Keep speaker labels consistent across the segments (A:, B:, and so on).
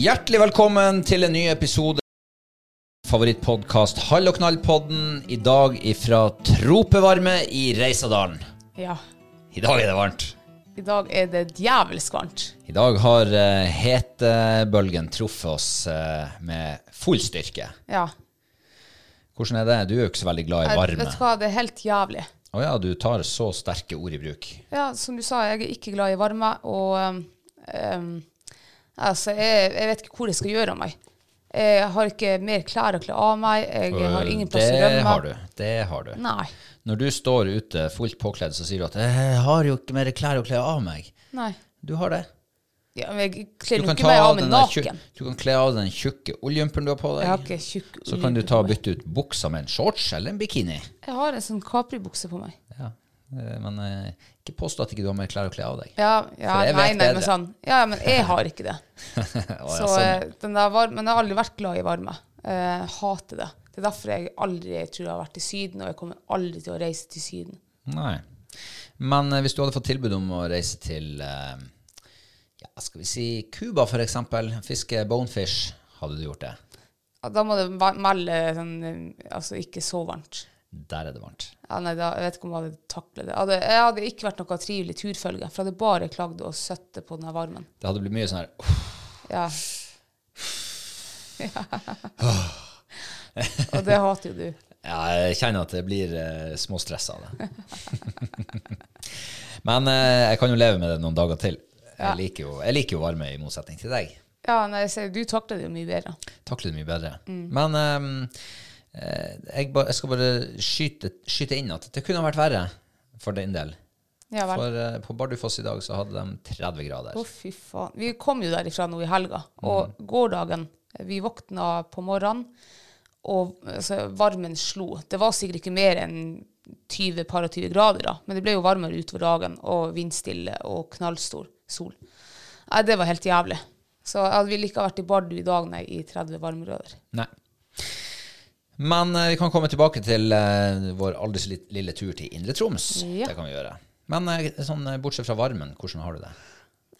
A: Hjertelig velkommen til en ny episode favorittpodkast Hall og knall-podden. I dag ifra tropevarme i Reisadalen.
B: Ja.
A: I dag er det varmt.
B: I dag er det djevelsk varmt.
A: I dag har uh, hetebølgen truffet oss uh, med full styrke.
B: Ja.
A: Hvordan er det? Du er jo ikke så veldig glad i
B: Jeg,
A: varme.
B: vet du hva, det er helt jævlig.
A: Å ja, du tar så sterke ord i bruk.
B: Ja, som du sa, jeg er ikke glad i varme, og um, um, altså, jeg, jeg vet ikke hvor jeg skal gjøre av meg. Jeg har ikke mer klær å kle av meg, jeg har ingen plass å
A: det
B: rømme.
A: har du. Det har du.
B: Nei.
A: Når du står ute fullt påkledd, så sier du at 'jeg har jo ikke mer klær å kle av meg'.
B: Nei.
A: Du har det.
B: Ja, men jeg kler ikke meg
A: av
B: meg naken.
A: du kan kle av den tjukke oljejumperen du har på deg.
B: Jeg har ikke tjukk
A: Så kan du ta og bytte ut buksa med en shorts eller en bikini.
B: Jeg har en sånn Capri-bukse på meg.
A: Eh, Men eh, ikke påstå at ikke du har mer klær å kle av deg.
B: Ja, ja
A: For jeg
B: nei,
A: vet
B: nei, men sånn. Ja, men jeg har ikke det.
A: oh, ja,
B: Så
A: sånn,
B: eh, den der varme, men jeg har aldri vært glad i varme. Jeg hater det. Det er derfor jeg aldri tror jeg har vært i Syden, og jeg kommer aldri til å reise til Syden.
A: Nei. Men hvis du hadde fått tilbud om å reise til eh, ja, skal vi si Cuba, eksempel, fiske bonefish, hadde du gjort det?
B: Da må det melde sånn, altså ikke så varmt.
A: Der er det varmt.
B: Ja, nei, da, jeg vet ikke om jeg hadde taklet det. Hadde, jeg hadde ikke vært noe trivelig turfølge, for jeg hadde bare klagd og søtte på den varmen.
A: Det hadde blitt mye sånn her uff,
B: Ja. og det hater jo du.
A: Ja, jeg kjenner at det blir eh, småstress av det. Men eh, jeg kan jo leve med det noen dager til. Jeg, liker jo, jeg liker jo varme, i motsetning til deg.
B: Ja, nei, sier, du takler det jo mye bedre.
A: Takler det mye bedre.
B: Mm.
A: Men eh, jeg, ba, jeg skal bare skyte, skyte inn at det kunne vært verre for din del.
B: Ja.
A: For eh, på Bardufoss i dag så hadde de 30 grader.
B: Å, fy faen. Vi kom jo derifra nå i helga, og
A: Mm.
B: gårsdagen Vi våkna på morgenen, og altså, varmen slo. Det var sikkert ikke mer enn 20-20 grader, da, men det ble jo varmere utover dagen, og vindstille og knallstor sol. Nei, det var helt jævlig. Så jeg ville ikke vært i Bardu i dag, nei, i 30 varmegrader.
A: Nei. Men eh, vi kan komme tilbake til eh, vår aldri så lille tur til Indre Troms.
B: Ja.
A: Det kan vi gjøre. Men eh, sånn, bortsett fra varmen, hvordan har du det?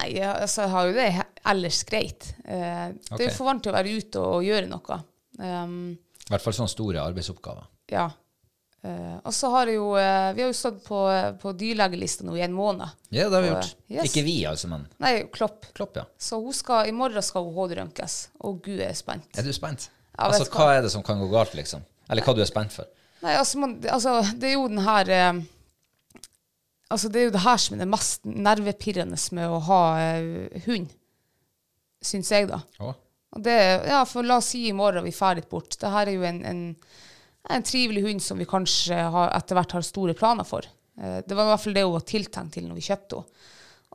B: Nei, altså, jeg har jo det ellers greit. Okay. Det er jo for varmt til å være ute og, gjøre noe. Um,
A: I hvert fall sånne store arbeidsoppgaver.
B: Ja. Uh, og så har jo uh, Vi har jo stått på, på dyrlegelista nå i en måned.
A: Ja, det har vi
B: Og,
A: gjort.
B: yes.
A: Ikke vi, altså, men
B: Nei, Klopp.
A: Klopp, ja.
B: Så skal, i morgen skal hun hoderønkes. Og gud, jeg er spent.
A: Er du spent? Altså, hva
B: hva?
A: er det som kan gå galt, liksom? Eller hva du er spent for?
B: Nei, altså, man, altså det er jo den her eh, Altså, det er jo det her som er det mest nervepirrende med å ha eh, hund, syns jeg, da.
A: Å,
B: Og det, ja, for la oss si i morgen vi drar litt bort. Det her er jo en, en, en trivelig hund som vi kanskje har, etter hvert har store planer for. Eh, Det var i hvert fall det hun var tiltenkt til når vi kjøpte henne.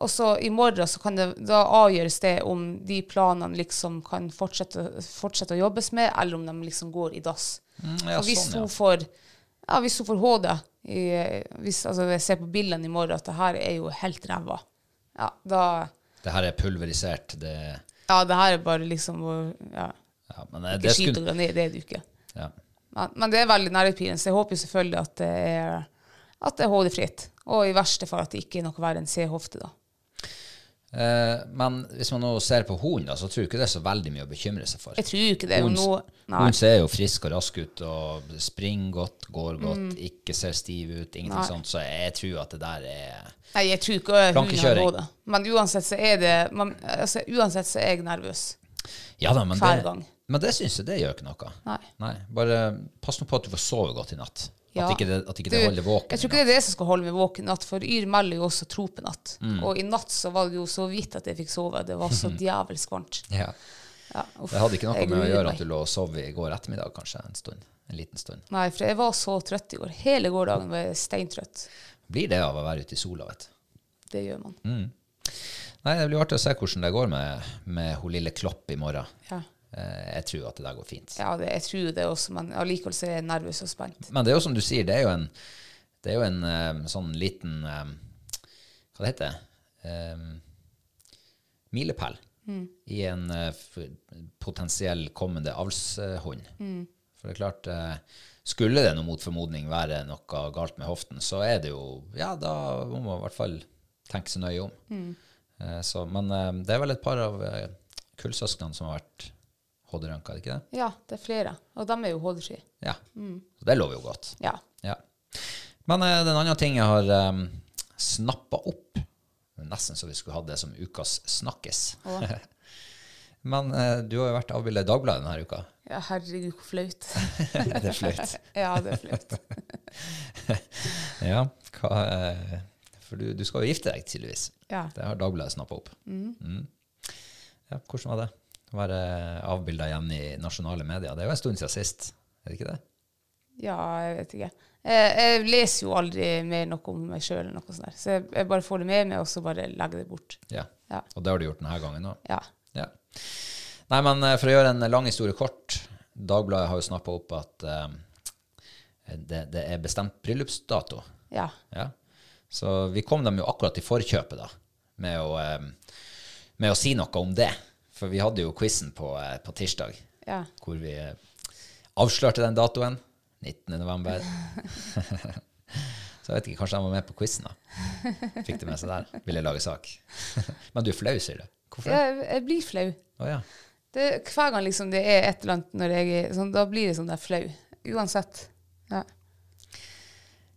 B: Og så i morgen så kan det, da avgjøres det om de planene liksom kan fortsette, fortsette å jobbes med, eller om de liksom går i dass.
A: Mm, ja,
B: og hvis
A: sånn, ja.
B: hun får ja, hvis hun får HD, i, hvis altså, jeg ser på bildene i morgen at det her er jo helt ræva, ja, da
A: det her er pulverisert. Det,
B: Ja, det her er bare liksom ja,
A: ja, men det,
B: Ikke
A: det
B: skit og granit, det er det jo ikke.
A: ja.
B: Men, men det er veldig nervepirrende, så jeg håper jo selvfølgelig at det er, at det er HD-fritt. Og i verste fall at det ikke er noe verre enn C-hofte, da.
A: Eh, men hvis man nå ser på hunden, så tror jeg ikke det er så veldig mye å bekymre seg for.
B: Jeg tror ikke det er
A: Hun-
B: Nei.
A: Hun ser jo frisk og rask ut og springer godt, går godt, ikke ser stiv ut, ingenting
B: Mm. Nei.
A: sånt. Så jeg tror at det der er
B: Nei, jeg tror ikke hunden har
A: Plankekjøring.
B: Men uansett så er det man, altså, Uansett så er jeg nervøs.
A: Ja da, men
B: Hver
A: det,
B: gang.
A: men det syns jeg det gjør ikke noe.
B: Nei.
A: Bare pass nå på at du får sove godt i natt.
B: Ja.
A: At ikke det, at ikke
B: Du,
A: det holder våken.
B: Jeg tror ikke det er det som skal holde meg våken natt, for Yr melder jo også tropenatt.
A: Mm.
B: Og i natt så var det jo så vidt at jeg fikk sove. Det var så djevelsk varmt.
A: Ja.
B: Ja, uff,
A: Det hadde ikke noe med å gjøre at du lå og sov i går ettermiddag, kanskje en stund. En liten stund.
B: Nei, for jeg var så trøtt i går. Hele gårsdagen var jeg steintrøtt.
A: Blir det av å være ute i sola, vet du.
B: Det gjør man.
A: Mm. Nei, Det blir artig å se hvordan det går med, med hun lille Klopp i morgen.
B: Ja.
A: Eh, Jeg tror at det der går fint.
B: Ja, det, jeg tror det også, men allikevel er jeg nervøs og spent.
A: Men det er jo som du sier, det er jo en, det er jo en eh, sånn liten eh, Hva det heter det? milepæl i en potensiell kommende avlshund. For det er klart Skulle det noe mot formodning være noe galt med hoften, så er det jo Ja, da må man i hvert fall tenke seg nøye om. Mm. så, men det er vel et par av kullsøsknene som har vært HD-rønka, er det ikke det?
B: Ja, det er flere. Og de er jo hodesky.
A: Ja. Så det lover jo godt.
B: Ja.
A: Ja. Men uh, den andre ting jeg har um, snappa opp Nesten så vi skulle hatt det som ukas snakkis. Men uh, du har jo vært avbildet i Dagbladet denne uka.
B: ja, herregud, hvor flaut.
A: det er flaut.
B: ja, det er flaut.
A: Ja, hva, uh, for du, du skal jo gifte deg, tydeligvis.
B: Ja.
A: Det har Dagbladet snappa opp. Mm. Ja, hvordan var det? Være avbilda igjen i nasjonale medier. Det er jo en stund siden sist, er det ikke det?
B: Ja, jeg vet ikke. Jeg, jeg leser jo aldri mer noe om meg sjøl, så jeg, jeg bare får det med meg, og så bare legger det bort.
A: Ja.
B: Ja.
A: Og det har du gjort denne gangen òg?
B: Ja.
A: Ja. Nei, men eh, for å gjøre en lang historie kort Dagbladet har jo snappa opp at eh, det, det er bestemt bryllupsdato.
B: Ja.
A: Ja. Så vi kom dem jo akkurat i forkjøpet da, med å, eh, med å si noe om det. For vi hadde jo quizen på, eh, på tirsdag,
B: Ja.
A: hvor vi eh, avslørte den datoen. 19. november. Så jeg vet ikke, kanskje han var med på quizen da. Fikk det med seg der. Ville lage sak. Men du er flau, sier du. Hvorfor?
B: Jeg, jeg blir flau.
A: Å ja.
B: Det, hver gang liksom det er et eller annet når jeg er sånn, da blir det sånn der flau. Uansett. Ja.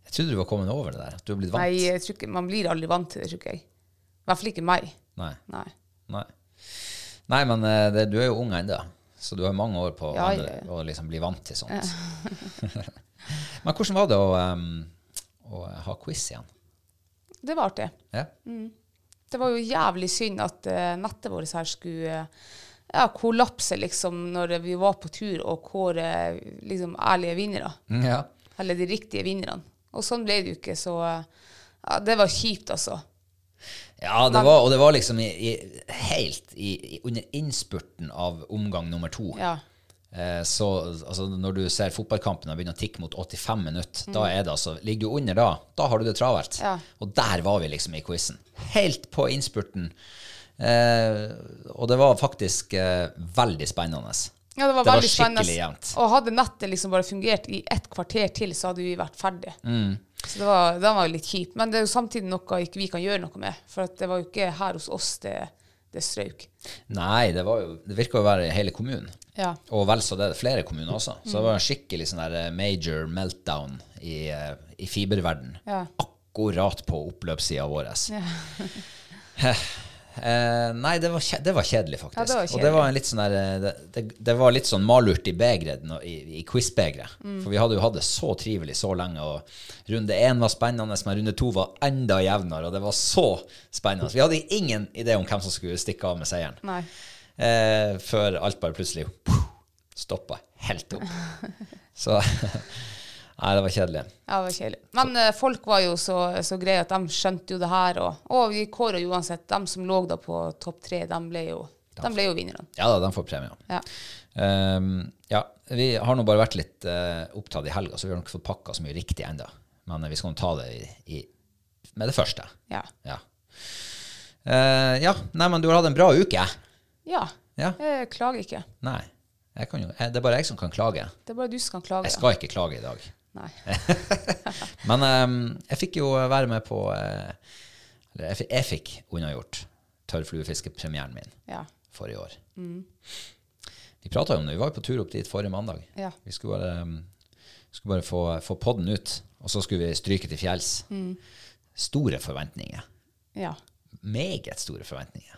A: Jeg trodde du var kommet over det der. At du har blitt vant.
B: Nei, jeg tror ikke, man blir aldri vant til det, tror ikke jeg. I hvert fall ikke meg.
A: Nei.
B: Nei.
A: Nei, Nei men eh, det, du er jo ung ennå, så du har mange år på
B: Ja,
A: å-
B: ja, ja.
A: å liksom bli vant til sånt. men hvordan var det å, um, å ha quiz igjen?
B: Det var artig.
A: Ja?
B: Det var jo jævlig synd at uh, nettet vårt her skulle uh, ja, kollapse liksom når vi var på tur og kåre liksom ærlige vinnere.
A: ja.
B: Eller de riktige vinnerne. Og sånn ble det jo ikke, så uh, ja, det var kjipt, altså.
A: Ja, det var, og det var liksom i, i, helt i, under innspurten av omgang nummer to.
B: Ja.
A: Eh, så altså, når du ser fotballkampen og begynner å tikke mot 85 minutter, da er det altså, ligger du under da, da har du det travelt.
B: Mm. Ja.
A: Og der var vi liksom i quizen. Helt på innspurten. Eh, og det var faktisk eh, veldig spennende.
B: Ja, det var
A: Det var
B: veldig spennende.
A: skikkelig jevnt.
B: Og hadde nettet liksom bare fungert i ett kvarter til, så hadde vi vært ferdige.
A: Mm.
B: Så det var, den var jo litt kjip. Men det er jo samtidig noe ikke vi kan gjøre noe med. For at det var jo ikke her hos oss det, det strøk.
A: Nei, det, var jo, det virka å være hele kommunen.
B: Ja.
A: Og vel så det, flere kommuner også. Så det var en skikkelig sånn der eh, major meltdown i, eh, i fiberverden.
B: Ja.
A: Akkurat på oppløpssida vår. Eh, nei, det var, det var kjedelig, faktisk.
B: Ja, det var
A: Og det var, en litt sånn der, eh, det, det, var litt sånn malurt i begeret, i, i quiz-begeret.
B: Mm.
A: For vi hadde jo hatt det så trivelig så lenge, og runde én var spennende, men runde to var enda jevnere, og det var så spennende. Vi hadde ingen idé om hvem som skulle stikke av med seieren.
B: Nei.
A: Eh, før alt bare plutselig stoppa helt opp. Så Nei, det var kjedelig.
B: Ja, det var kjedelig. Men eh, folk var jo så, så greie at de skjønte jo det her. Og, og vi kåra jo uansett. De som lå da på topp tre, de ble jo, de ble jo vinnerne.
A: Ja da, de får premie.
B: Ja.
A: Um, ja, vi har nå bare vært litt uh, opptatt i helga, så vi har nok fått pakka så mye riktig ennå. Men eh, vi skal nå ta det i, i, med det første.
B: Ja.
A: Ja. Uh, ja, nei, men du har hatt en bra uke.
B: ja.
A: Ja.
B: Jeg klager ikke.
A: Nei, jo, det er bare jeg som kan klage.
B: Det er bare du som kan klage.
A: Jeg skal ikke klage i dag.
B: Nei.
A: Men um, jeg fikk jo være med på uh, Eller jeg, jeg fikk unnagjort tørrfluefiskepremieren min
B: Ja.
A: forrige år. Vi prata jo om det. Vi var jo på tur opp dit forrige mandag.
B: Ja.
A: Vi skulle bare, um, skulle bare få, få podden ut, og så skulle vi stryke til fjells. Store forventninger.
B: Ja.
A: Meget store forventninger.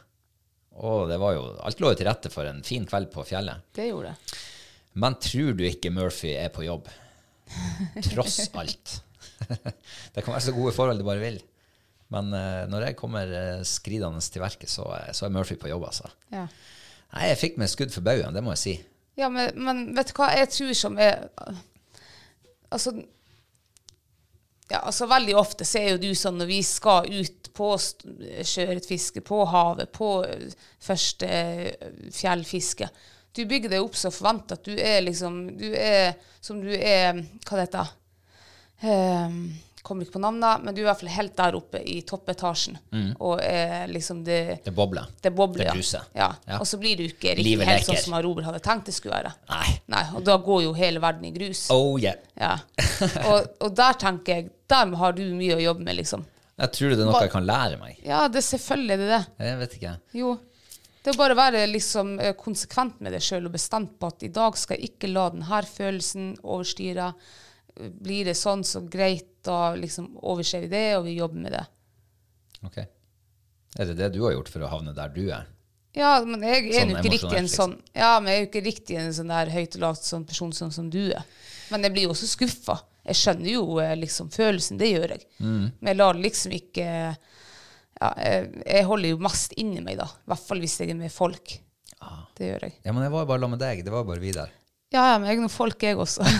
A: Og det var jo, alt lå jo til rette for en fin kveld på fjellet.
B: Det gjorde det.
A: Men tror du ikke Murphy er på jobb? Tross alt. det kan være så gode forhold du bare vil. Men uh, når jeg kommer uh, skridende til verket, så, eh, så er Murphy på jobb, altså.
B: Ja.
A: Nei, jeg fikk meg skudd for baugen, det må jeg si.
B: Ja, men, men vet du hva jeg tror som er Altså ja, altså Veldig ofte så er jo du sånn når vi skal ut på sjøørretfiske, på havet, på første fjellfiske Du bygger deg opp så forvent at du er liksom Du er som du er Hva det heter um, Kommer ikke på navnet, men du er i hvert fall helt der oppe i toppetasjen. Og er liksom det
A: Det bobler.
B: det bobler,
A: Det
B: ja.
A: bruser.
B: Ja.
A: Ja.
B: Og så blir du ikke riktig
A: Livet
B: helt sånn som Robert hadde tenkt det skulle være.
A: Nei.
B: Nei, Og da går jo hele verden i grus.
A: Oh yeah.
B: Ja. Og, og der tenker jeg Der har du mye å jobbe med, liksom.
A: Jeg tror det er noe jeg kan lære meg.
B: Ja, det er selvfølgelig det. det.
A: Jeg vet ikke.
B: Jo. Det er bare å være liksom eh, konsekvent med deg sjøl og bestemt på at i dag skal jeg ikke la denne følelsen overstyre. Blir det sånn, så greit, da liksom overser vi det, og vi jobber med det.
A: Ok. Er det det du har gjort for å havne der du er?
B: Ja, men jeg er
A: Sånn
B: jo ikke riktig en sånn Ja, men jeg er jo ikke riktig en sånn der høyt og lavt sånn person sånn som du er. Men jeg blir jo også skuffa. Jeg skjønner jo eh, liksom følelsen, det gjør jeg. Men jeg lar liksom ikke Ja, jeg, holder jo mest inni meg, da. I hvert fall hvis jeg er med folk. Det gjør jeg.
A: Ja, men jeg var jo bare sammen med deg. Det var bare vi der.
B: Ja, ja, men jeg er noen folk, jeg også.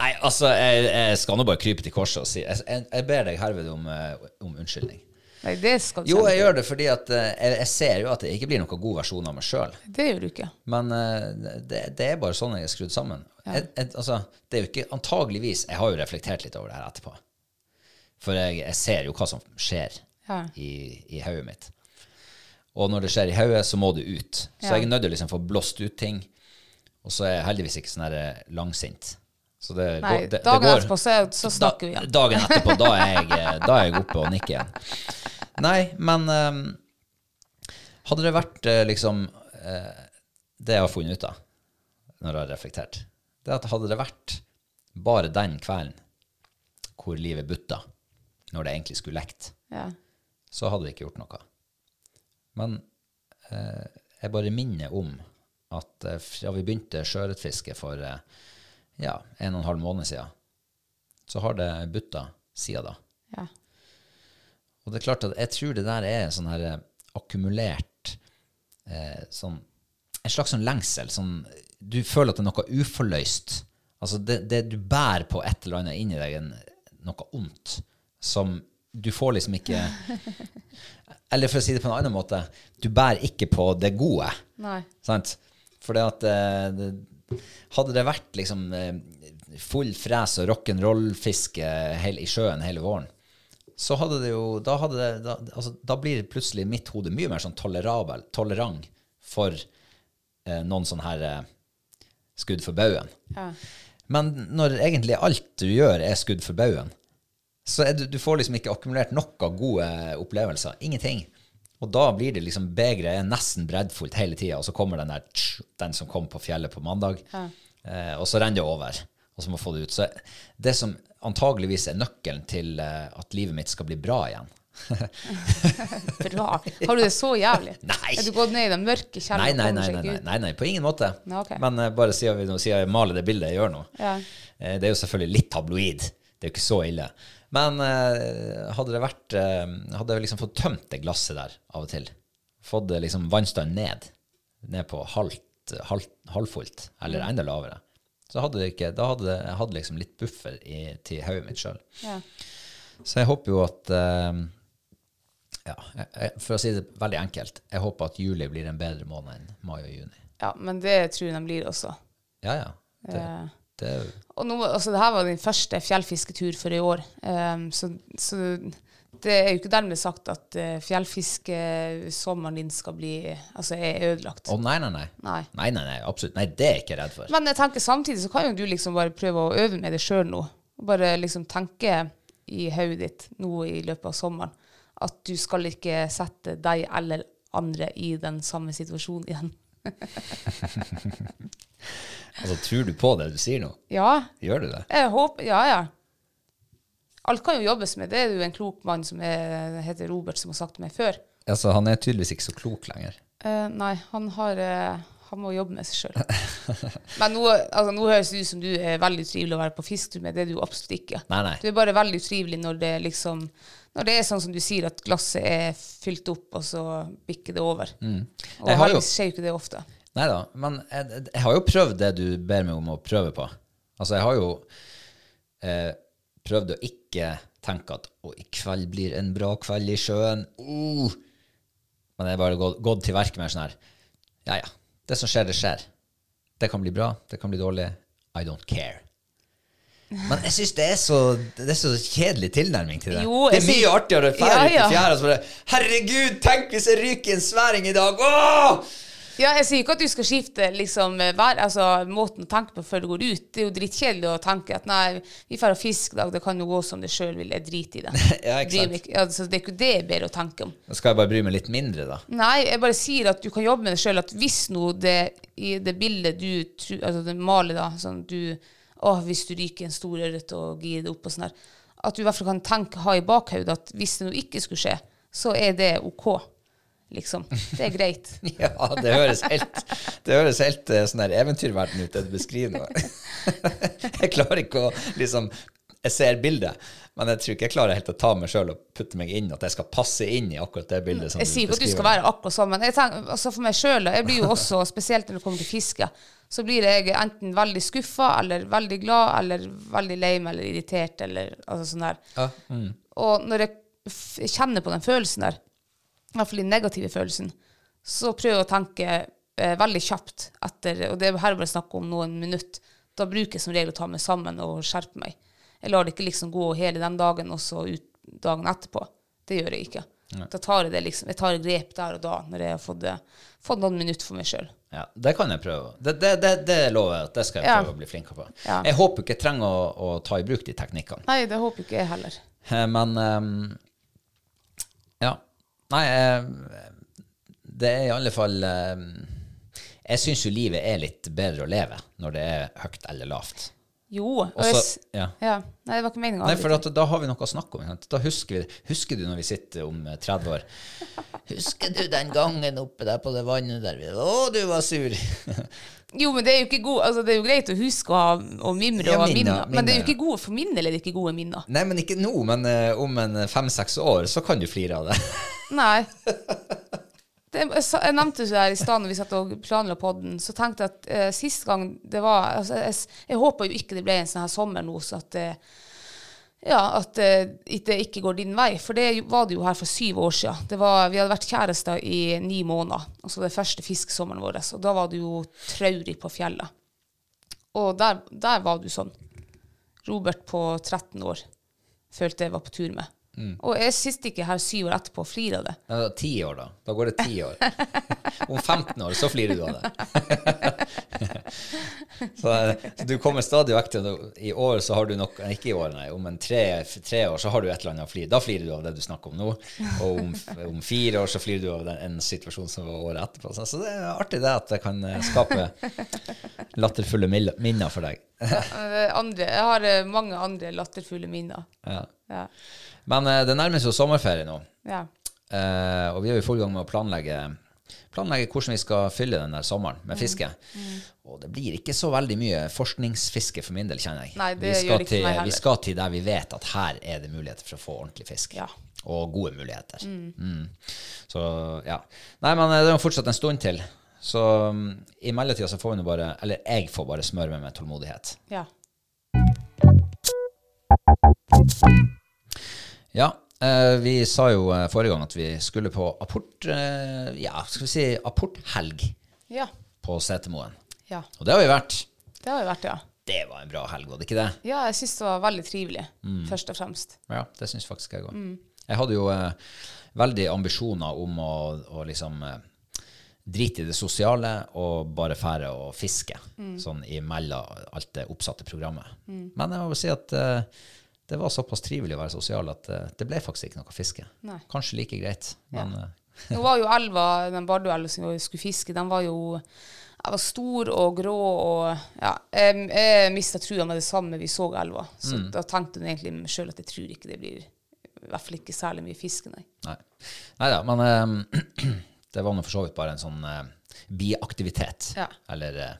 A: Nei, altså, jeg, jeg skal nå bare krype til korset og si Jeg, jeg, ber deg herved om, eh, om unnskyldning.
B: Nei, det skal du
A: Jo, jeg gjør det fordi at eh, jeg, jeg ser jo at det ikke blir noen god versjon av meg sjøl.
B: Det gjør du ikke.
A: Men eh, det, det er bare sånn jeg er skrudd sammen. Jeg, jeg, altså, det er jo ikke Antageligvis Jeg har jo reflektert litt over det her etterpå. For jeg, jeg ser jo hva som skjer
B: Ja.
A: i, i hodet mitt. Og når det skjer i hodet, så må det ut. Så
B: Ja.
A: jeg er nødt til å liksom få blåst ut ting. Og så er jeg heldigvis ikke sånn eh, langsint. Så det
B: Nei,
A: går, det, det
B: dagen
A: går-
B: etterpå så, så snakker vi
A: da,
B: igjen.
A: Dagen etterpå, da er jeg, eh, da er jeg oppe og nikker igjen. Nei, men um, hadde det vært eh, liksom uh, Det jeg har funnet ut av når jeg har reflektert, det at hadde det vært bare den kvelden hvor livet butta, når det egentlig skulle lekt,
B: Ja.
A: så hadde vi ikke gjort noe. Men eh, jeg bare minner om at eh, fra vi begynte sjøørretfiske for eh, ja, en og en halv måned siden, så har det butta siden da.
B: ja.
A: Og det er klart at jeg tror det der er sånn her eh, akkumulert eh, sånn, En slags sånn lengsel. Sånn, du føler at det er noe uforløst. Altså det, det du bærer på et eller annet inni deg, er noe ondt, som du får liksom ikke Eller for å si det på en annen måte, du bærer ikke på det gode.
B: Nei.
A: Sant? For det at eh, det, Hadde det vært liksom eh, full fres og rock'n'roll-fiske i sjøen hele våren, så hadde det jo Da, det, da, altså, da blir plutselig mitt hode mye mer sånn tolerabel, tolerant for eh, noen sånne her eh, skudd for baugen.
B: Ja.
A: Men når egentlig alt du gjør, er skudd for baugen, så du, du får liksom ikke akkumulert noe gode opplevelser. Ingenting. Og da blir det liksom begeret er nesten breddfullt hele tida, og så kommer den der tsk, den som kom på fjellet på mandag, eh, og så renner det over. Og så må få det ut. Så det som antageligvis er nøkkelen til eh, at livet mitt skal bli bra igjen,
B: Bra. Har du det så jævlig?
A: Nei.
B: Er du gått ned i den mørke kjelleren?
A: nei, nei, nei, nei, nei, på ingen måte.
B: Okay.
A: Men eh, bare siden, vi, nå- siden jeg maler det bildet jeg gjør nå.
B: Ja.
A: Eh, Det er jo selvfølgelig litt tabloid. Det er jo ikke så ille. Men eh, hadde det vært eh, Hadde jeg liksom fått tømt det glasset der av og til, fått det liksom vannstanden ned, ned på halvt, halvt, halvfullt,
B: Mm.
A: eller enda lavere, så hadde det ikke Da hadde jeg hadde liksom litt buffer i, til hodet mitt sjøl.
B: Ja.
A: Så jeg håper jo at eh, Ja, for å si det veldig enkelt, jeg håper at juli blir en bedre måned enn mai og juni.
B: ja, men det tror jeg de blir også.
A: Ja, ja. Det,
B: Eh,
A: er...
B: Og nå, altså, det her var din første fjellfisketur for i år, um, så, så det er jo ikke dermed sagt at uh, fjellfiskesommeren din skal bli Altså er ødelagt.
A: å, nei, nei, nei.
B: Nei.
A: Nei, nei, nei, absolutt. Nei, det er jeg ikke redd for.
B: Men jeg tenker samtidig så kan jo du liksom bare prøve å øve med det sjøl nå. Bare liksom tenke i hodet ditt nå i løpet av sommeren at du skal ikke sette deg eller andre i den samme situasjonen igjen.
A: Altså, tror du på det du sier nå?
B: Ja,
A: Gjør du det?
B: jeg håper Ja, ja. Alt kan jo jobbes med. Det er jo en klok mann som er, heter Robert, som har sagt meg før.
A: Altså, han er tydeligvis ikke så klok lenger.
B: Eh, nei, han har eh, Han må jobbe med seg sjøl. Men nå, altså, nå høres det ut som du er veldig utrivelig å være på fisketur med. Det er du absolutt ikke.
A: Nei, nei.
B: Du er bare veldig utrivelig når det liksom Når det er sånn som du sier, at glasset er fylt opp, og så bikker det over. Og
A: Mm. Jo-
B: heldigvis skjer jo ikke det ofte.
A: Nei da, men jeg, jeg har jo prøvd det du ber meg om å prøve på. Altså, jeg har jo eh, prøvd å ikke tenke at å, i kveld blir en bra kveld i sjøen. Uh. Men jeg har bare gått, gått til verket med sånn her Ja, ja. Det som skjer, det skjer. Det kan bli bra, det kan bli dårlig. I don't care. Men jeg syns det, så- det er så kjedelig tilnærming til det.
B: Jo,
A: det er mye
B: synes...
A: artigere å fære
B: Ja,
A: ut i
B: ja.
A: fjæra Herregud, tenk hvis jeg ryker en sværing i dag! Åh!
B: Ja, jeg sier ikke at du skal skifte liksom, hver, altså, måten å tenke på før du går ut. Det er jo drittkjedelig å tenke at nei, vi drar og fisker i dag, det kan jo gå som det sjøl vil, jeg driter i det.
A: Ja, ikke sant.
B: meg altså, det er ikke det jeg ber å tenke om.
A: Da skal jeg bare bry meg litt mindre, da.
B: Nei, jeg bare sier at du kan jobbe med det sjøl. At hvis nå det i det bildet du altså det maler, da sånn du Å, hvis du ryker en stor ørret og girer det opp og sånn der. At du i hvert fall kan tenke, ha i bakhodet at hvis det nå ikke skulle skje, så er det OK. Liksom. Det er greit.
A: Ja, det høres helt, det høres helt eh, sånn der eventyrverden ut, det du beskriver nå. Jeg klarer ikke å liksom Jeg ser bildet, men jeg tror ikke jeg klarer helt å ta meg sjøl og putte meg inn, at jeg skal passe inn i akkurat det bildet. som
B: Jeg sier ikke at du skal være akkurat sånn, men tenker, altså for meg sjøl, jeg blir jo også, spesielt når det kommer til fiske, så blir jeg enten veldig skuffa, eller veldig glad, eller veldig lei meg, eller irritert, eller altså sånn der.
A: Ja, mm.
B: Og når jeg kjenner på den følelsen der, i hvert fall den negative følelsen, så prøver jeg å tenke eh, veldig kjapt etter, og det er her bare snakk om noen minutter, da bruker jeg som regel å ta meg sammen og skjerpe meg. Jeg lar det ikke liksom gå hele den dagen, og så ut dagen etterpå. Det gjør jeg ikke. Da tar jeg det liksom, jeg tar grep der og da, når jeg har fått, fått noen minutter for meg sjøl.
A: Ja, det kan jeg prøve. Det, det, det, det lover jeg at det skal jeg
B: Ja.
A: prøve å bli flinkere på.
B: Ja.
A: Jeg håper ikke jeg trenger å, å ta i bruk de teknikkene.
B: Nei, det håper ikke jeg heller.
A: Eh, Men um, Ja. Nei, eh, det er i alle fall ehm, Jeg syns jo livet er litt bedre å leve når det er høyt eller lavt.
B: Jo.
A: Også- ja.
B: ja. Nei, det var ikke meninga.
A: Nei, for at da har vi noe å snakke om. Da husker vi Husker du når vi sitter om eh, 30 år? Husker du den gangen oppe der på det vannet der? vi- Å, du var sur!
B: Jo, men det er jo ikke god, altså det er jo greit å huske ha- og mimre
A: Ja,
B: og ha
A: minner,
B: men det er jo ikke gode for min del er det ikke gode minner.
A: Nei, men ikke nå. Men uh, om en fem-seks år så kan du flire av det.
B: Nei. Det, jeg, nevnte det her i stad når vi satt og planla podden, så tenkte jeg at eh, sist gang det var altså, jeg, jeg håper jo ikke det ble en sånn her sommer nå, så at eh, ja, at eh, det ikke går din vei. For det var det jo her for syv år siden. Vi hadde vært kjærester i ni måneder, altså det første fiskesommeren vår. Og da var det jo traurig på fjellet. Og der, der var du sånn. Robert på 13 år følte jeg var på tur med. Og jeg sitter ikke her syv år etterpå og flirer av det.
A: Ja, Ti år, da. Da går det ti år. Om 15 år så flirer du av det. så, så du kommer stadig vekk til I år så har du nok Ikke i år, nei. Om en tre, tre år så har du et eller annet å flire. Da flirer du av det du snakker om nå. Og om, om fire år så flirer du av den, en situasjon som var året etterpå. Så, så det er artig det at det kan eh, skape latterfulle minner for deg.
B: Andre, jeg har eh, mange andre latterfulle minner.
A: Ja.
B: Ja.
A: Men eh, det nærmer seg jo sommerferie nå.
B: ja.
A: Eh, og vi er jo i full gang med å planlegge, planlegge hvordan vi skal fylle den der sommeren
B: Mm.
A: med fiske. Og det blir ikke så veldig mye forskningsfiske for min del, kjenner jeg.
B: Nei, det
A: vi, skal
B: gjør ikke
A: til,
B: meg heller.
A: vi skal til der vi vet at her er det muligheter for å få ordentlig fisk.
B: Ja.
A: Og gode muligheter. Mm. Så ja. Nei, men eh, det er jo fortsatt en stund til. Så mm, i mellomtida så får vi nå bare Eller jeg får bare smøre meg med tålmodighet.
B: ja.
A: Ja, eh, vi sa jo eh, forrige gang at vi skulle på apport... Eh, ja, skal vi si apporthelg
B: Ja.
A: på Setermoen.
B: ja.
A: Og det har vi vært.
B: Det har vi vært, ja.
A: Det var en bra helg, var det ikke det?
B: Ja, jeg syns det var veldig trivelig, først og fremst.
A: Ja, det syns faktisk jeg òg. Jeg hadde jo eh, veldig ambisjoner om å, å liksom eh, drite i det sosiale og bare fære og fiske, sånn imellom alt det oppsatte programmet. Men jeg må si at eh, det var såpass trivelig å være sosial at eh, det ble faktisk ikke noe fiske.
B: Nei.
A: Kanskje like greit, men ja.
B: Nå var jo elva, den Barduelva som vi skulle fiske, den var jo jeg var stor og grå og ja, Jeg, jeg mista trua med det samme vi så elva. Så da tenkte jeg egentlig meg sjøl at jeg tror ikke det blir i hvert fall ikke særlig mye fiske, nei.
A: Nei. da, men um, det var nå for så vidt bare en sånn uh, biaktivitet.
B: Ja.
A: Eller uh,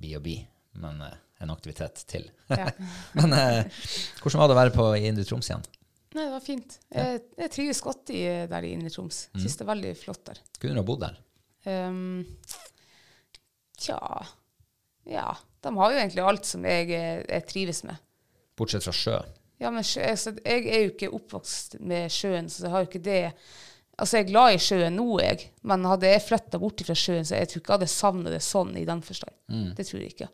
A: bi og bi, men eh, en aktivitet til.
B: Ja.
A: men eh, hvordan var det å være på i Indre Troms igjen?
B: Nei, det var fint. Jeg, jeg trives godt i, der i Indre Troms. Syns det er veldig flott der.
A: Kunne du ha bodd der?
B: Um, tja Ja. De har jo egentlig alt som jeg, jeg trives med.
A: Bortsett fra sjø.
B: Ja, men sjø, altså, jeg er jo ikke oppvokst med sjøen, så jeg har jo ikke det Altså, jeg er glad i sjøen nå, jeg, men hadde jeg flytta bort fra sjøen, så jeg tror ikke jeg hadde savna det sånn i den forstand. Det tror jeg ikke.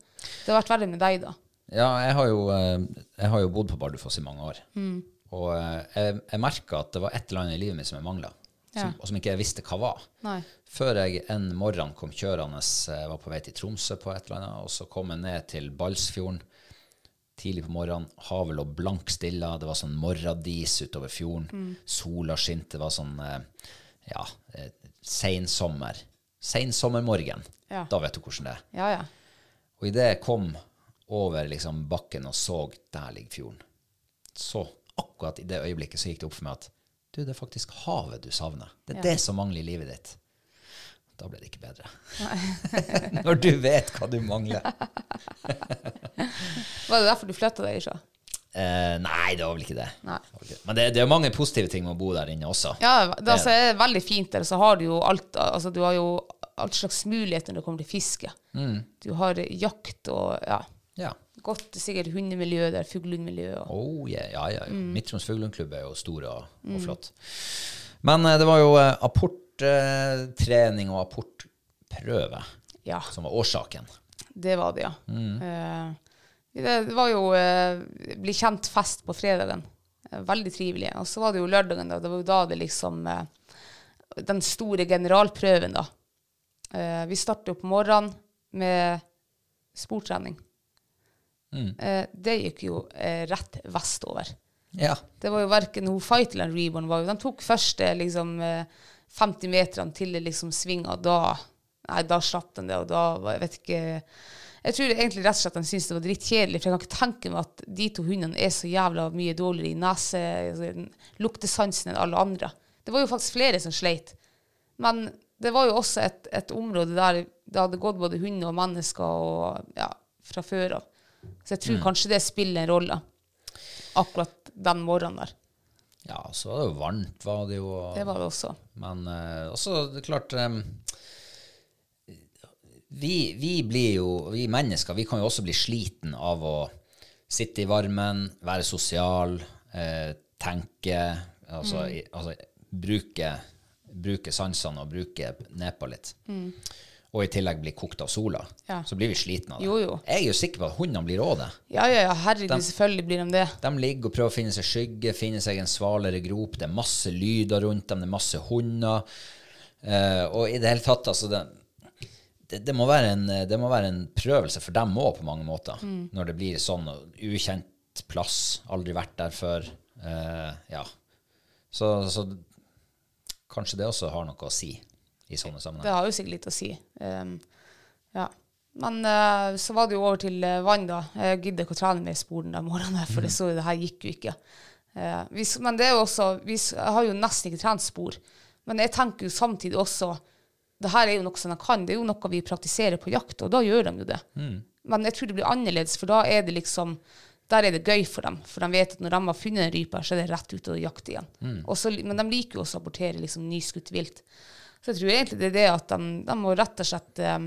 B: Det har vært verre med deg, da.
A: Ja, jeg har jo, eh, jeg har jo bodd på Bardufoss i mange år.
B: Mm.
A: Og eh, jeg, jeg merka at det var et eller annet i livet mitt som jeg mangla,
B: Ja.
A: og som ikke jeg visste hva var.
B: Nei.
A: Før jeg en morgen kom kjørende, jeg var på vei til Tromsø på et eller annet, og så kom jeg ned til Balsfjorden tidlig på morgenen. Havet lå blankstilla, det var sånn morradis utover fjorden. Sola skinte, det var sånn eh, ja, sensommer. Sensommermorgen.
B: Ja.
A: Da vet du hvordan det er.
B: Ja, ja.
A: Og idet jeg kom over liksom bakken og så der ligger fjorden, så akkurat i det øyeblikket så gikk det opp for meg at du, det er faktisk havet du savner. Det er det som mangler i livet ditt. Da ble det ikke bedre. Når du vet hva du mangler.
B: Var det derfor du flytta deg, ikke?
A: Eh, nei, det var vel ikke det.
B: Nei.
A: Men det, det er mange positive ting med å bo der inne også.
B: Ja, det, altså, det er veldig fint der. Så har du jo alt altså, Du har jo all slags muligheter når det kommer til fiske. Du har jakt og ja,
A: Ja.
B: godt sikkert hundemiljø der, fuglehundmiljø.
A: Oh, yeah, ja, ja. ja. Midt-Troms Fuglehundklubb er jo stor og, og flott. Men eh, det var jo eh, apporttrening og apportprøve
B: ja,
A: som var årsaken.
B: det var det, ja. Eh, det, det var jo eh, bli kjent-fest på fredagen. Eh, veldig trivelig. Og så var det jo lørdagen, da. Det var jo da det liksom eh, Den store generalprøven, da. Eh, vi startet jo på morgenen med sportrening. Eh, det gikk jo eh, rett vestover.
A: Ja.
B: Det var jo verken hun Fight eller Reborn. Var jo, de tok første liksom, eh, 50 meterne til det liksom svinga. Da, nei, da slapp de det, og da var jeg vet ikke Jeg tror egentlig rett og slett de syntes det var drittkjedelig, for jeg kan ikke tenke meg at de to hundene er så jævla mye dårligere i nese, altså, luktesansen enn alle andre. Det var jo faktisk flere som sleit. Men det var jo også et, et område der det hadde gått både hunder og mennesker og, ja, fra før av. Så jeg tror kanskje det spiller en rolle, akkurat den morgenen der.
A: ja, så var det jo varmt, var det jo.
B: Det var det også.
A: Men uh, også, det er klart um, vi, vi blir jo, vi mennesker, vi kan jo også bli sliten av å sitte i varmen, være sosial, uh, tenke, altså,
B: Mm.
A: i, altså bruke, bruke sansene og bruke nepa litt. Og i tillegg bli kokt av sola.
B: Mm. Ja.
A: Så blir vi slitne av det.
B: Jo, jo.
A: Jeg er jo sikker på at hundene blir òg det.
B: Ja, ja, ja, herregud,
A: de,
B: selvfølgelig blir de det.
A: De ligger og prøver å finne seg skygge, finne seg en svalere grop. Det er masse lyder rundt dem, det er masse hunder. Uh, og i det hele tatt, altså det, det, det, må en, det må være en prøvelse for dem òg, på mange måter. Når det blir sånn ukjent plass, aldri vært der før. Uh, ja. Så, så kanskje det også har noe å si i sånne
B: Det har jo sikkert litt å si. Um, ja. Men uh, så var det jo over til eh, vann, da. Jeg gidder ikke å trene mer sporen den morgenen, for det så jo det her gikk jo ikke. Uh, vi, men det er jo også vi, har jo nesten ikke trent spor. Men jeg tenker jo samtidig også det her er jo noe som de kan. Det er jo noe vi praktiserer på jakt, og da gjør de jo det. Men jeg tror det blir annerledes, for da er det liksom der er det gøy for dem, for de vet at når de har funnet en rype, så er det rett ut og jakte igjen. Mm. Også, men de liker jo å sabotere liksom, nyskutt vilt. Så jeg tror egentlig det er det at de, de må rett og slett um,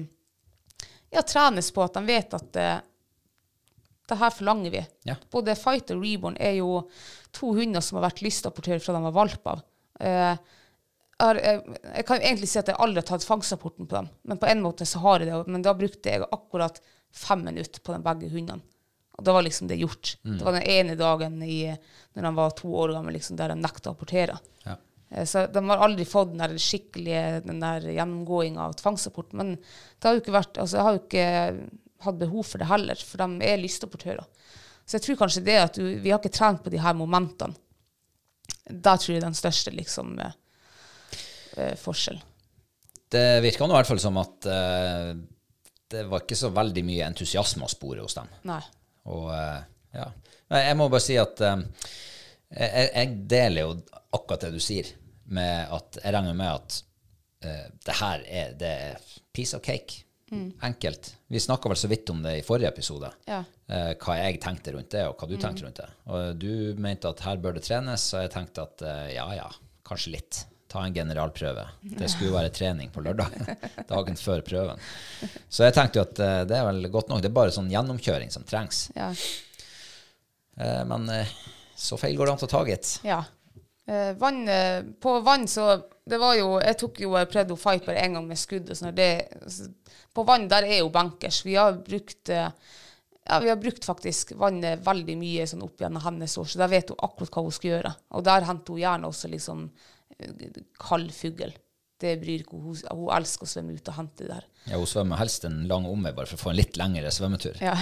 B: ja, trenes på at de vet at uh, det her forlanger vi.
A: Ja.
B: Både Fight og Reborn er jo to hunder som har vært lystapportører fra de var valp av. Eh, har, jeg, jeg kan egentlig si at jeg aldri har tatt fangstrapporten på dem, men på en måte så har jeg det. Men da brukte jeg akkurat fem minutter på de begge hundene. Og da var liksom det gjort. Det var den ene dagen i, når de var to år gammel, liksom, der de nekta å apportere.
A: Ja.
B: Eh, Så de har aldri fått den der skikkelige den der gjennomgåinga av tvangsrapport. Men det har jo ikke vært, altså jeg har jo ikke hatt behov for det heller, for de er lystapportører. Så jeg tror kanskje det at du, vi har ikke trent på de her momentene. Der tror jeg den største liksom eh, forskjellen.
A: Det virka i hvert fall som at eh, det var ikke så veldig mye entusiasme å spore hos dem.
B: Nei.
A: Og eh, ja. Jeg må bare si at eh, jeg, jeg deler jo akkurat det du sier, med at jeg regner med at uh, det her er, det er piece of cake. Enkelt. Vi snakka vel så vidt om det i forrige episode.
B: Ja.
A: uh, hva jeg tenkte rundt det, og hva du tenkte rundt det. Og du mente at her bør det trenes, og jeg tenkte at uh, ja ja, kanskje litt. Ta en generalprøve. Det skulle jo være trening på lørdag, dagen før prøven. Så jeg tenkte jo at eh, det er vel godt nok. Det er bare sånn gjennomkjøring som trengs.
B: Ja.
A: Eh, men eh, så feil går det an å ta, gitt.
B: ja. Vann, på vann så Det var jo Jeg tok jo å fight bare én gang med skudd. og sånn. Det, på vann der er jo bankers. Vi har brukt ja, vi har brukt faktisk vannet veldig mye sånn opp gjennom hennes år, så der vet hun akkurat hva hun skal gjøre. Og der henter hun gjerne også liksom kald fugl. Det bryr ikke hun. Hun elsker å svømme ut og hente det der.
A: Ja, hun svømmer helst en lang omvei bare for å få en litt lengre svømmetur
B: Ja.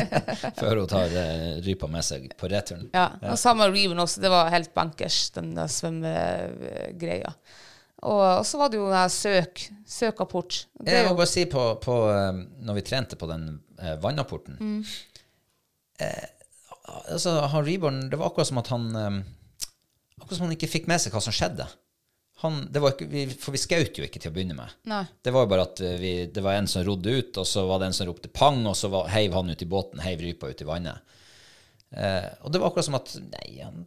A: før hun tar eh, rypa med seg på returen.
B: Ja, og samme Reven også. Det var helt bankers, den svømmegreia. Og, så var det jo den søk, søkapport. Det
A: Jeg må bare si på, på eh, når vi trente på den eh, vannapporten
B: Mm.
A: eh, altså, han Reborn, Det var akkurat som at han eh, Akkurat som han ikke fikk med seg hva som skjedde. Han, det var ikke, vi, for vi skjøt jo ikke til å begynne med.
B: Nei.
A: Det var jo bare at eh, vi, det var en som rodde ut, og så var det en som ropte pang, og så var, heiv han ut i båten, heiv rypa ut i vannet. Eh, og det var akkurat som at nei, han,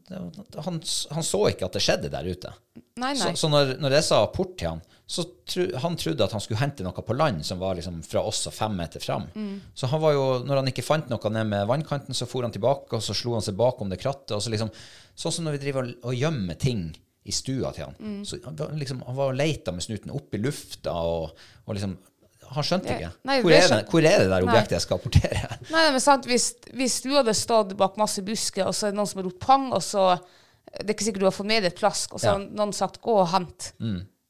A: han, han så ikke at det skjedde der ute.
B: Nei, nei.
A: Så, så når, når jeg sa apport til han, så tro, han trodde at han skulle hente noe på land som var liksom fra oss og fem meter fram. Så han var jo, når han ikke fant noe ned med vannkanten, så for han tilbake, og så slo han seg bakom det krattet. og så liksom, Sånn som når vi driver og, og gjemmer ting i stua til han. Så han var, liksom, han var og leita med snuten opp i lufta, og, og liksom Han skjønte ikke.
B: Nei,
A: hvor, er det, hvor er det der
B: Nei.
A: objektet jeg skal apportere?
B: Nei, men sant, hvis, hvis du hadde stått bak masse busker, og så er det noen som har ropt pang, og så Det er ikke sikkert du har fått med deg et plask, og så har
A: Ja.
B: noen sagt 'gå og hent'.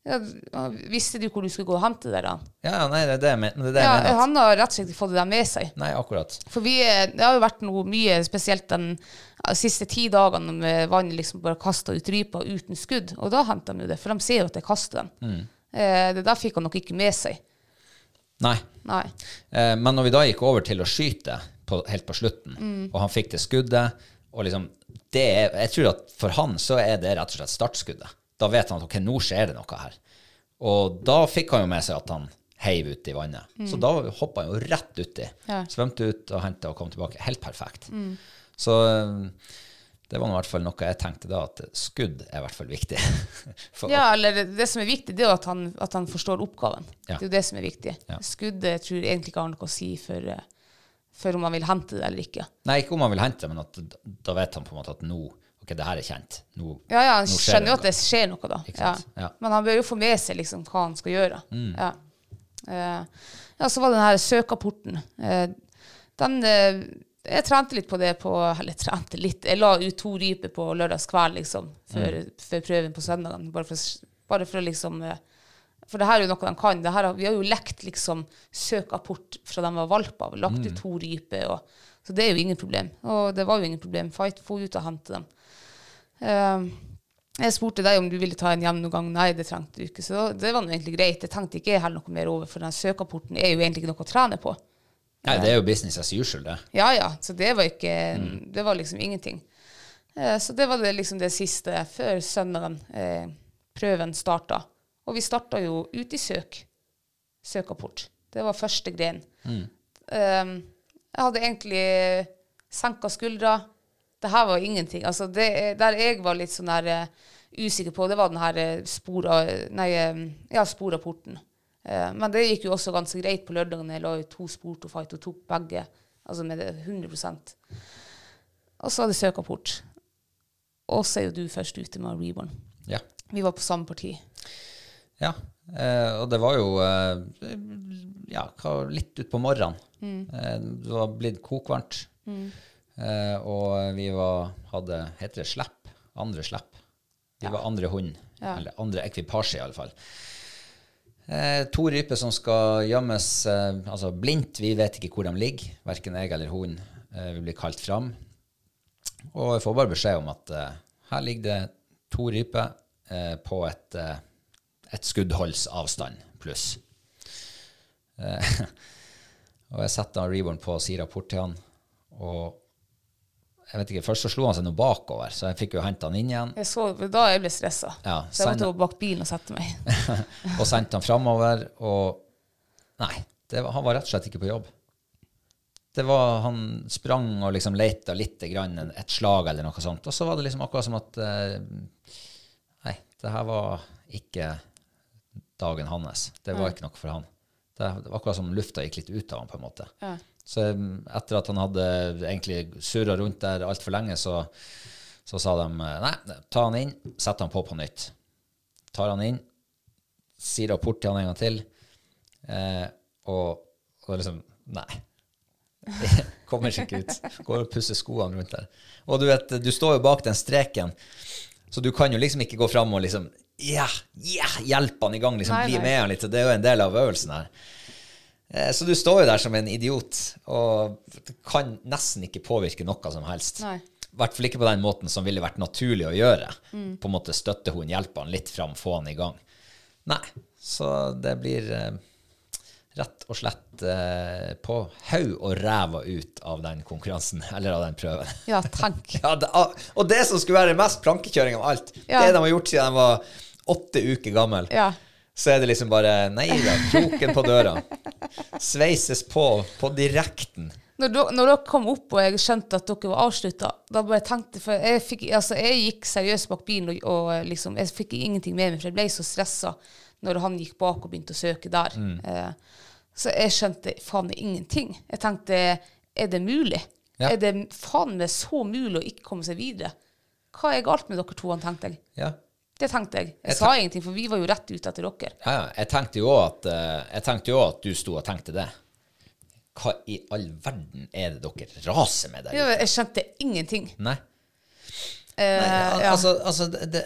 B: Ja, visste du hvor du skulle gå og hente det? da?
A: Ja, nei, det er det jeg mener. det det jeg
B: Ja,
A: mener.
B: han har rett og slett ikke fått det der med seg.
A: Nei, akkurat.
B: For vi, er- det har jo vært noe mye spesielt den ja, siste ti dagene med vann liksom bare kasta ut rypa uten skudd. Og da henter de jo det, for de ser jo at jeg kaster den. Eh, det der fikk han nok ikke med seg.
A: Nei.
B: Nei.
A: Eh, men når vi da gikk over til å skyte på, helt på slutten,
B: Mm.
A: og han fikk det skuddet og liksom, det er, Jeg tror at for han så er det rett og slett startskuddet. Da vet han at ok, nå skjer det noe her. Og da fikk han jo med seg at han heiv ut i vannet. Så da hoppa han jo rett uti.
B: Mm. Ja. Mm.
A: Svømte ut og henta og kom tilbake. Helt perfekt. Så eh, det var i hvert fall noe jeg tenkte da, at skudd er i hvert fall viktig.
B: Ja, eller det, som er viktig, det er jo at han, at han forstår oppgaven.
A: Ja.
B: Det er jo det som er viktig.
A: Ja.
B: Skuddet tror jeg egentlig ikke har noe å si for, eh, for om han vil hente det eller ikke.
A: Nei, ikke om han vil hente det, men at da vet han på en måte at nå Ok, det her er kjent. Nå,
B: Ja, ja, han skjønner jo at det skjer noe da. Ja.
A: Ja. Mm.
B: Men han bør jo få med seg liksom hva han skal gjøre. Ja. Uh, ja, så var det den her søkapporten. Uh, den uh, Jeg trente litt på det på Eller trente litt. Jeg la ut to ryper på lørdagskvelden, liksom, før,
A: Mm.
B: før prøven på søndagen. Bare for, bare for å liksom eh, For det her er jo noe de kan. Det her, vi har jo lekt liksom søkapport fra de var valper. Lagt ut to ryper. Og, så det er jo ingen problem. Og det var jo ingen problem. Fight, få ut og hente dem. Eh, jeg spurte deg om du ville ta en gjennomgang. Nei, det trengte du ikke. Så det var nå egentlig greit. Jeg tenkte ikke heller noe mer over, for den søkeapporten er jo egentlig ikke noe å trene på.
A: Nei, det er jo business as usual, det.
B: Ja, ja. Så det var ikke Det var liksom ingenting. Eh, så det var det liksom det siste før søndagen eh, prøven starta. Og vi starta jo ut i søk. Søkapport. Det var første gren. Mm. jeg hadde egentlig senka skuldra. Det her var ingenting. Altså, det, der jeg var litt sånn der uh, usikker på, det var den her eh, spora, nei, eh, ja, sporrapporten. Uh, men det gikk jo også ganske greit på lørdagen. Jeg la jo to spor to fight og tok begge. Altså med 100% Og så hadde jeg søkapport. Og så er jo du først ute med Reborn.
A: Ja.
B: Vi var på samme parti.
A: Ja, eh, og det var jo eh, ja, litt utpå morgenen. Eh, det var blitt kokvarmt. Eh, og vi var, hadde Heter det slepp? Andre slepp. Vi var andre hund. Eller andre ekvipasje, i alle fall. Eh, to ryper som skal gjemmes eh, altså blindt. Vi vet ikke hvor de ligger. Verken jeg eller hun eh, vil bli kalt fram. Og jeg får bare beskjed om at eh, her ligger det to ryper eh, på et, eh, et skuddholds avstand pluss. Eh, og jeg setter Reborn på og sier rapport til han. Og jeg vet ikke, først så slo han seg noe bakover, så jeg fikk jo hente han inn igjen.
B: Jeg så, da jeg ble stressa.
A: Ja,
B: så jeg måtte gå bak bilen og sette meg.
A: og sendte han framover, og Nei, det var, han var rett og slett ikke på jobb. Det var, Han sprang og liksom leita litt, grann, et slag eller noe sånt, og så var det liksom akkurat som at eh, Nei, det her var ikke dagen hans. Det var ikke noe for han. Det, var akkurat som lufta gikk litt ut av han, på en måte. Så um, etter at han hadde egentlig surra rundt der altfor lenge, så, så sa de eh, nei, ta han inn, sett han på på nytt. Tar han inn, sier rapport til han en gang til, eh, og, og liksom Nei. Kommer seg ikke ut. Går og pusser skoene rundt der. Og du vet, du står jo bak den streken, så du kan jo liksom ikke gå fram og liksom ja, yeah, hjelp han i gang, liksom
B: Nei,
A: bli
B: nei.
A: med han litt. Det er jo en del av øvelsen her. Eh, Så du står jo der som en idiot og kan nesten ikke påvirke noe som helst. I hvert fall ikke på den måten som ville vært naturlig å gjøre. På en måte støtte hun, hjelpe han litt fram, få han i gang. Nei, så det blir eh, rett og slett eh, på haug og ræva ut av den konkurransen, eller av den prøven.
B: Ja, tank.
A: Ja, det, og det som skulle være mest plankekjøring av alt,
B: Ja.
A: det de har gjort siden de var åtte uker gammel,
B: Ja.
A: så er det liksom bare Nei da, kroken på døra. Sveises på på direkten.
B: Når, dere- når dere kom opp og jeg skjønte at dere var avslutta, da bare tenkte For jeg, fikk, altså, jeg gikk seriøst bak bilen, og, og liksom, jeg fikk ingenting med meg, for jeg ble så stressa når han gikk bak og begynte å søke der. Eh, så jeg skjønte faen ingenting. Jeg tenkte er det mulig?
A: Ja.
B: Er det faen meg så mulig å ikke komme seg videre? Hva er galt med dere to, tenkte jeg.
A: Ja.
B: Det tenkte jeg. Jeg
A: Jeg
B: sa ingenting, for vi var jo rett ute etter dere.
A: Ja, ja. Jeg tenkte jo at, eh, jo at du sto og tenkte det. Hva i all verden er det dere raser med der ute?
B: Jeg skjønte ingenting.
A: Nei.
B: Eh,
A: Al-
B: ja.
A: Altså, altså det, det,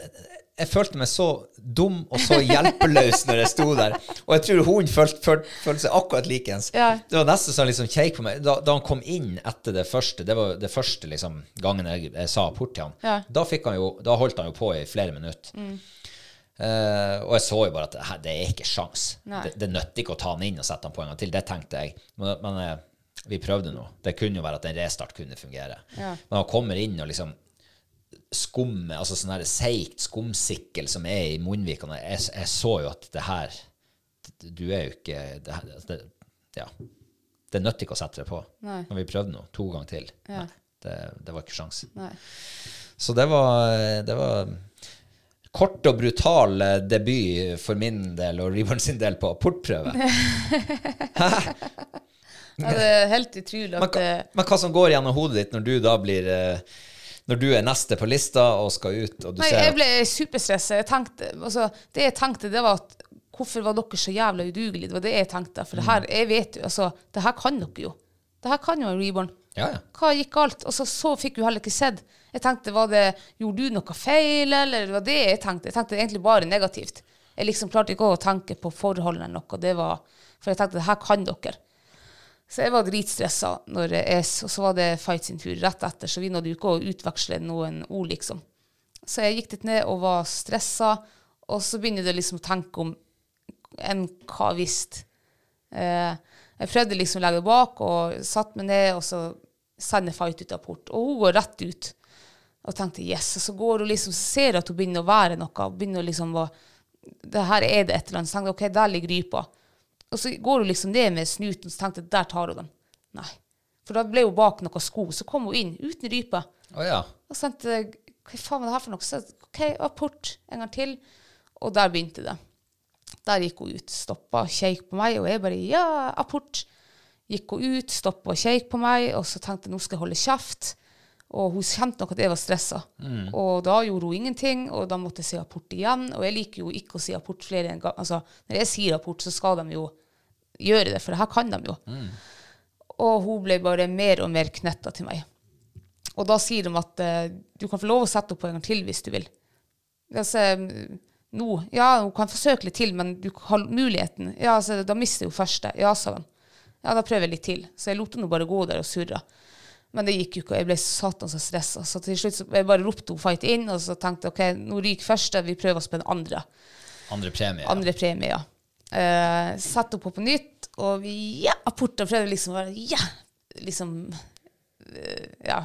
A: jeg følte meg så dum og så hjelpeløs når jeg sto der. Og jeg tror hun følte, følte, følte seg akkurat likeens.
B: Ja.
A: Det var nesten sånn liksom kjeik på meg. Da, da han kom inn etter det første, det var det første liksom, gangen jeg, jeg sa port til han,
B: Ja.
A: da, han jo, da holdt han jo på i flere minutter. Eh, og jeg så jo bare at det, er ikke sjans. Det, det nytter ikke å ta han inn og sette han på en gang til. Det tenkte jeg. Men, men eh, vi prøvde nå. Det kunne jo være at en restart kunne fungere. Men han kommer inn og liksom skummet, altså sånn seigt skumsikkel som er i munnvikene. Jeg, jeg så jo at det her Du er jo ikke det, her, det, Ja. Det nytter ikke å sette det på.
B: Nei.
A: Når vi prøvde nå, to ganger til.
B: Ja.
A: Nei, det, det var ikke sjans.
B: Nei.
A: Så det var, det var kort og brutal eh, debut for min del og Reborn sin del på portprøve.
B: Ja, det er helt utrolig
A: Men,
B: at
A: hva-
B: eh,
A: men hva som går gjennom hodet ditt når du da blir eh, Når du er neste på lista og skal ut, og du
B: Nei,
A: ser
B: jeg ble superstressa. Altså, det jeg tenkte, det var at hvorfor var dere så jævla udugelige? Det var det jeg tenkte. For det her, jeg vet jo, altså, det her kan dere jo. Det her kan jo en reborn.
A: Ja, ja.
B: Hva gikk galt? Og så, så fikk du heller ikke sett. Jeg tenkte, var det, Gjorde du noe feil, eller var det jeg tenkte? Jeg tenkte egentlig bare negativt. Jeg liksom klarte ikke å tenke på forholdene eller noe. Det var, for jeg tenkte det her kan dere. Så jeg var dritstressa, når jeg, og så var det fight sin tur rett etter, så vi nådde jo ikke å utveksle noen ord, liksom. Så jeg gikk dit ned og var stressa, og så begynner det liksom å tenke om enn hva hvis. Eh, jeg prøvde liksom å legge det bak, og satt meg ned, og så sender fight ut av port. Og hun går rett ut. Og tenkte yes, og så går hun liksom, ser jeg at hun begynner å være noe, begynner liksom å det her er det et eller annet. Så tenkte jeg, ok, der ligger rypa. Og så går hun liksom ned med snuten, så tenkte jeg, der tar hun den. Nei. For da ble hun bak noen sko. Så kom hun inn uten rype.
A: Oh, ja.
B: Og så tenkte jeg, hva faen var det her for noe? Så ok, apport en gang til. Og der begynte det. Der gikk hun ut, stoppa, kjeik på meg, og jeg bare ja, apport. Gikk hun ut, stoppa og kjeik på meg, og så tenkte jeg nå skal jeg holde kjeft. Og hun kjente nok at jeg var stressa. Og da gjorde hun ingenting, og da måtte jeg si apport igjen. Og jeg liker jo ikke å si apport flere enn gang. Altså, når jeg sier apport, så skal de jo gjøre det, for det her kan de jo. Og hun ble bare mer og mer knetta til meg. Og da sier de at uh, du kan få lov å sette opp en gang til hvis du vil. Altså, nå, ja, hun kan forsøke litt til, men du har muligheten. Ja, altså, da mister hun første. Ja, sa de. Ja, da prøver jeg litt til. Så jeg lot henne bare gå der og surre. Men det gikk jo ikke, og jeg ble satan så stressa. Så til slutt så jeg bare ropte hun fight inn, og så tenkte jeg ok, nå ryker første, vi prøver oss på den andre.
A: Andre premie.
B: Andre premie, ja. Uh, Satte henne på på nytt, og vi ja, apporter prøvde liksom å være ja, liksom eh, ja,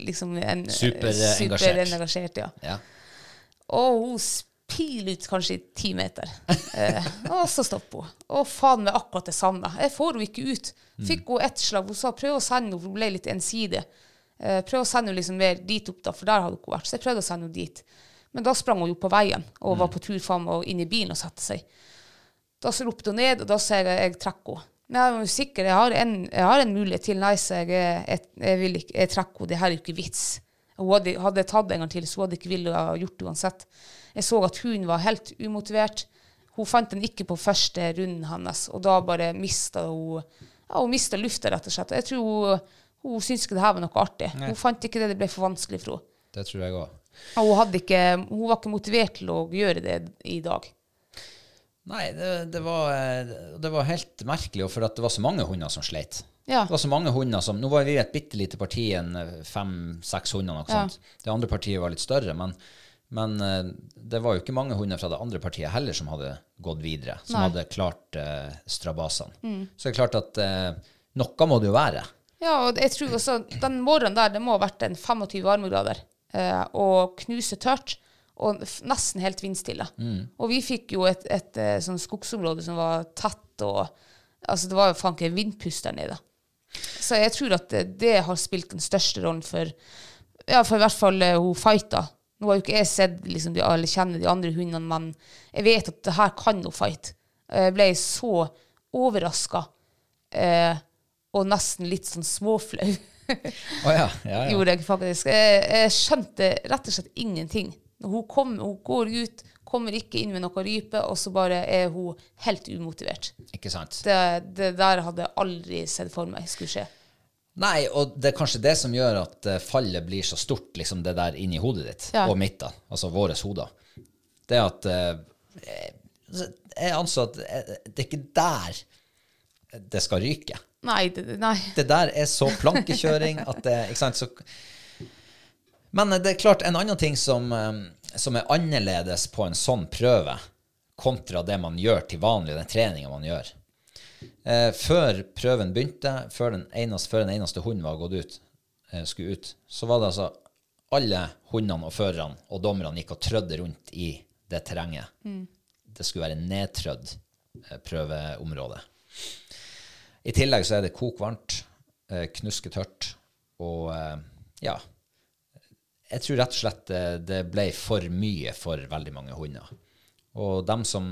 B: liksom en,
A: Superengasjert.
B: superengasjert, ja.
A: Ja.
B: Og hun piler ut kanskje i ti meter. Eh, og så stopper hun. Og faen meg akkurat det samme. Jeg får henne ikke ut. Fikk hun ett slag. Hun sa prøv å sende henne, for hun ble litt ensidig. Eh, prøv å sende henne liksom mer dit opp, da, for der hadde hun vært. Så jeg prøvde å sende henne dit. Men da sprang hun jo på veien og var på tur faen meg inn i bilen og satte seg. Da så ropte hun ned, og da sa jeg jeg trekker henne. Men jeg var sikker, jeg har en, jeg har en mulighet til. Nei, så jeg, jeg, jeg, ikke, jeg trekker henne. Det her er jo ikke vits. Hun hadde, hadde jeg tatt en gang til, så hadde ikke villet ha gjort det uansett. Jeg så at hun var helt umotivert. Hun fant den ikke på første runden hans, og da bare mista hun ja, hun mistet lufta, rett og slett. Og jeg tror hun, hun syntes ikke det her var noe artig. Hun fant ikke det, det ble for vanskelig for henne.
A: Det tror jeg òg.
B: Og hun, ikke, hun var ikke motivert til å gjøre det i dag.
A: Nei, det, det, var, eh, det var helt merkelig, for at det var så mange hunder som sleit.
B: Ja.
A: Det var så mange hunder som, Nå var vi et bitte lite parti, en fem-seks hunder. Noe
B: Ja.
A: sånt. Det andre partiet var litt større, men, men eh, det var jo ikke mange hunder fra det andre partiet heller som hadde gått videre, som
B: Nei.
A: hadde klart eh, strabasene. Så det er klart at eh, noe må det jo være.
B: Ja, og jeg tror også den morgenen der, det må ha vært en 25 varmegrader, eh, og knuse tørt, og nesten helt vindstille. Og vi fikk jo et, et, et sånn skogsområde som var tett, og altså det var jo faen ikke en vindpust der nede. Så jeg tror at det, det har spilt den største rollen for, ja, for i hvert fall uh, hun fighta. Nå har jo ikke jeg sett liksom, de, eller kjenner de andre hundene, men jeg vet at det her kan hun fight. Jeg ble så overraska eh, og nesten litt sånn småflau.
A: oh, ja, ja, ja.
B: Gjorde jeg faktisk. Jeg, jeg skjønte rett og slett ingenting. Hun, kom, hun går ut, kommer ikke inn med noe rype, og så bare er hun helt umotivert.
A: Ikke sant?
B: Det, det der hadde jeg aldri sett for meg skulle skje.
A: Nei, og det er kanskje det som gjør at eh, fallet blir så stort, liksom det der inni hodet ditt,
B: Ja.
A: og mitt, da, altså våre hoder. Det at eh, Jeg anser at eh, det er ikke der det skal ryke.
B: Nei, det, nei.
A: Det der er så plankekjøring at det Ikke sant? Så, men det er klart, en annen ting som, som er annerledes på en sånn prøve, kontra det man gjør til vanlig, den treninga man gjør. Eh, før prøven begynte, før den eneste, før den eneste hunden var gått ut, eh, skulle ut, så var det altså alle hundene og førerne og dommerne gikk og trødde rundt i det terrenget. Det skulle være nedtrødd eh, prøveområde. I tillegg så er det kokvarmt, eh, knusketørt, og eh, ja Jeg tror rett og slett eh, det ble for mye for veldig mange hunder. Og dem som,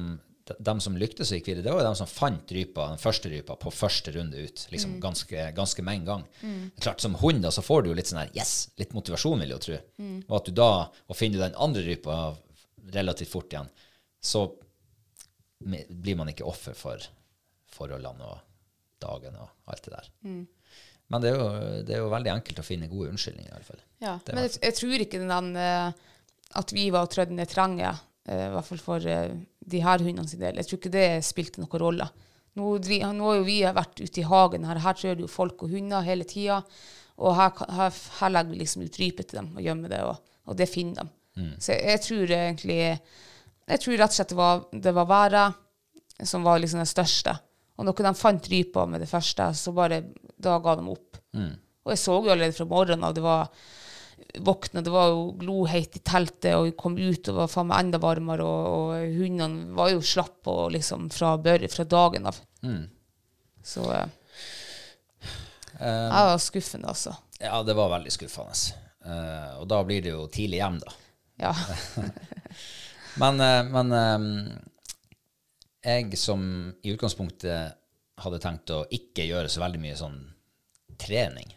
A: de, dem som lyktes og gikk videre, det var jo dem som fant rypa, den første rypa på første runde ut. liksom ganske, ganske med en gang. Er klart, Som hund da, så får du jo litt sånn her, yes, litt motivasjon, vil jeg jo tro. Og at du da, og finner du den andre rypa relativt fort igjen, så blir man ikke offer for forholdene og dagen og alt det der. Men det er, jo, det er jo veldig enkelt å finne gode unnskyldninger, i alle fall.
B: Ja.
A: Det
B: Men jeg, jeg tror ikke den uh, at vi var og trødde ned terrenget, eh, i hvert fall for uh, de her hundene sin del. Jeg tror ikke det spilte noen rolle. Nå, nå har jo vi vært ute i hagen her, her det jo folk og hunder hele tida. Og her, her, her legger vi liksom ut rype til dem og gjemmer det, og, og det finner dem. Så jeg, jeg tror egentlig Jeg tror rett og slett det var, det var været som var liksom det største. Og når de fant rypa med det første, så bare da ga de opp. Og jeg så jo allerede fra morgenen av det var våkna, det var jo gloheit i teltet, og vi kom ut og var faen meg enda varmere, og, og hundene var jo slapp og liksom fra, fra dagen av. Så eh, jeg var skuffende, altså.
A: Ja, det var veldig skuffende. Eh, og da blir det jo tidlig hjem, da.
B: Ja.
A: Men, eh, men eh, jeg som i utgangspunktet hadde tenkt å ikke gjøre så veldig mye sånn trening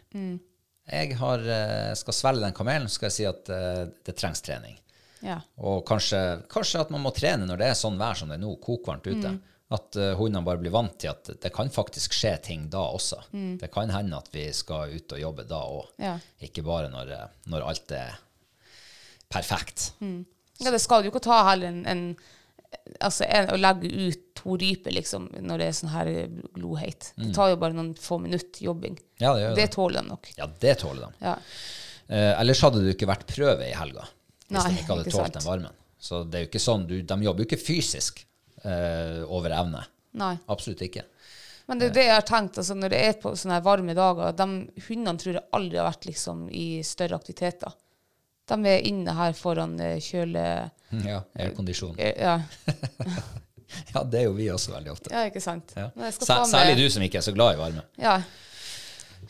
A: Jeg har, eh, skal svelge den kamelen, så skal jeg si at eh, det trengs trening.
B: ja.
A: Og kanskje, kanskje at man må trene når det er sånn vær som det er nå, kokvarmt ute. At uh, hundene bare blir vant til at det kan faktisk skje ting da også. Det kan hende at vi skal ut og jobbe da òg,
B: Ja.
A: ikke bare når, når alt er perfekt.
B: ja, det skal jo ikke ta heller en, en Altså en, å legge ut to ryper liksom, når det er sånn her gloheit. Det tar jo bare noen få minutter jobbing.
A: Ja, det
B: Det tåler de nok.
A: Ja, det tåler de.
B: Ja.
A: Eh, ellers hadde det jo ikke vært prøve i helga hvis
B: Nei,
A: de ikke hadde
B: ikke
A: tålt
B: sant.
A: den varmen. Så det er jo ikke sånn, du, de jobber jo ikke fysisk eh, over evne.
B: Nei.
A: Absolutt ikke.
B: Men det er jo det jeg har tenkt, altså når det er på sånne varme dager, de hundene tror jeg aldri har vært liksom i større aktiviteter. De er inne her foran eh, kjøle...
A: Ja, aircondition.
B: eh, Ja,
A: Ja, det er jo vi også veldig ofte.
B: ja ikke sant?
A: Ja. Særlig du som ikke er så glad i varme.
B: Ja.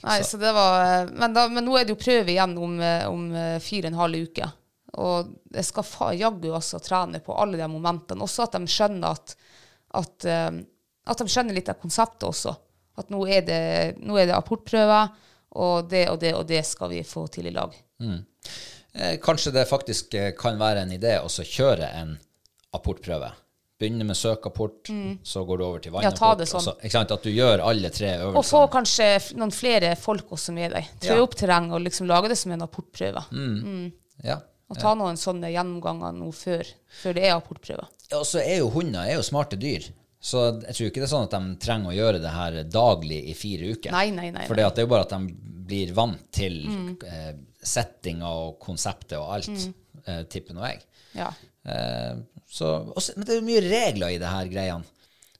B: Nei, så, det var men, da, men nå er det jo prøve igjen om, eh, om eh, fire og en halv uke. Og jeg skal jaggu også trene på alle de momentene. Også at de skjønner at, at, eh, at de skjønner litt av konseptet også. At nå er det, nå er det apportprøver, og det og det og det skal vi få til i lag.
A: Eh, kanskje det faktisk eh, kan være en idé å kjøre en apportprøve. Begynne med søkapport, så går du over til vannapport.
B: Ja, sånn.
A: så- ikke sant? At du gjør alle tre
B: Og få kanskje noen flere folk også med deg. Trø
A: Ja.
B: opp terreng og liksom lage det som en apportprøve.
A: Ja.
B: Og ta noen sånne gjennomganger nå før, før det er apportprøve.
A: Og så er jo hunder er jo smarte dyr. Så jeg tror ikke det er sånn at de trenger å gjøre det her daglig i fire uker.
B: Nei, nei, nei,
A: For det er jo bare at de blir vant til eh, settinga og konseptet og alt,
B: Mm.
A: eh, tipper nå jeg.
B: Ja.
A: Eh, så, også, men det er jo mye regler i det her greiene.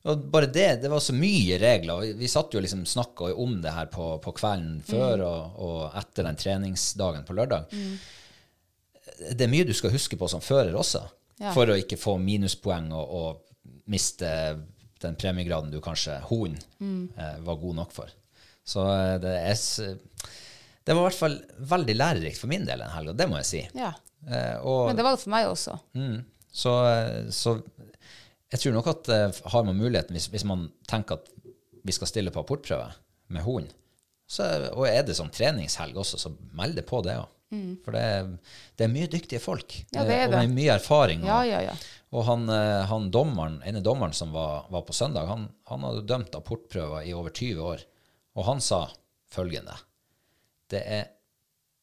A: Og bare det, det var så mye regler. Vi satt jo liksom snakka om det her på, på kvelden før og, og etter den treningsdagen på lørdag. Det er mye du skal huske på som fører også,
B: Ja.
A: for å ikke få minuspoeng og, og miste den premiegraden du kanskje hunden eh, var god nok for. Så eh, det er Det var i hvert fall veldig lærerikt for min del en helg, og det må jeg si.
B: ja.
A: Eh, og,
B: Men det var det for meg også.
A: Mm. Så, så jeg tror nok at har man muligheten, hvis, hvis man tenker at vi skal stille på apportprøve med hund, så, og er det som treningshelg også, så meld det på det òg. For det, er- det er mye dyktige folk,
B: Mm. Ja, det
A: eh, og med mye erfaring.
B: Ja, ja, ja.
A: og han, eh, han dommeren, ene dommeren som var, var på søndag, han, han hadde dømt apportprøver i over 20 år, og han sa følgende Det er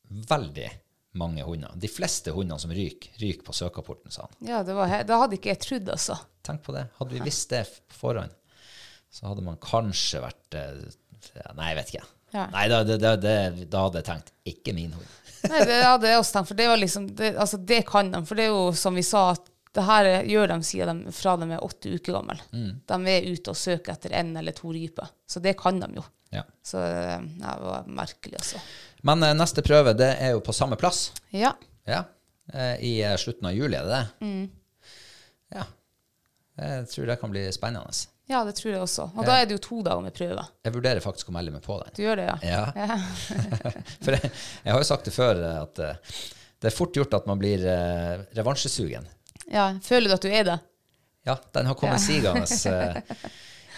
A: veldig mange hunder. De fleste hundene som ryker, ryker på søkeapporten, sa han.
B: Ja, det var, he- hadde ikke jeg trodd, altså.
A: Tenk på det. Hadde vi visst det på forhånd, så hadde man kanskje vært eh, Nei, jeg vet ikke.
B: Ja.
A: Nei, da, det, det, det, da hadde jeg tenkt ikke min hund.
B: Nei, det ja, det er også tenkt, for det var liksom det, Altså, det kan de. For det er jo som vi sa, at det her gjør de siden de, fra de er åtte uker gamle. De er ute og søker etter én eller to ryper. Så det kan de jo.
A: Ja.
B: Så ja, det var merkelig, altså.
A: Men eh, neste prøve det er jo på samme plass.
B: Ja.
A: Ja. Eh, I eh, slutten av juli, er det det? Ja. Jeg tror det kan bli spennende.
B: Ja, det tror jeg også. Og da er det jo to dager med prøve.
A: Jeg vurderer faktisk å melde meg på den.
B: Du gjør det, ja?
A: Ja. For jeg, jeg har jo sagt det før, eh, at eh, det er fort gjort at man blir uh, revansjesugen.
B: Ja, Føler du at du er det?
A: Ja, den har kommet sigende Uh,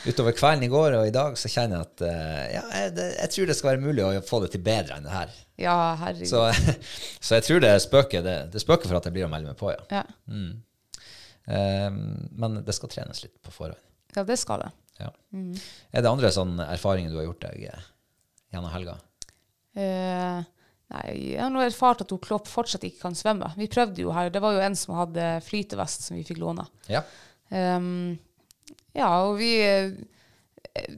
A: utover kvelden i går, og i dag så kjenner jeg at uh, ja, jeg, det, jeg tror det skal være mulig å få det til bedre enn det her.
B: Ja, herregud.
A: Så, så jeg tror det spøker, det, det spøker for at jeg blir å melde meg på, ja.
B: Ja.
A: Eh, men det skal trenes litt på forhånd.
B: Ja, det skal det.
A: Ja. Er det andre sånne erfaringer du har gjort deg eh, gjennom helga?
B: Eh, Nei, jeg har nå erfart at hun Klopp fortsatt ikke kan svømme. Vi prøvde jo her. Det var jo en som hadde flytevest som vi fikk låne.
A: Ja.
B: Um, ja, og vi eh,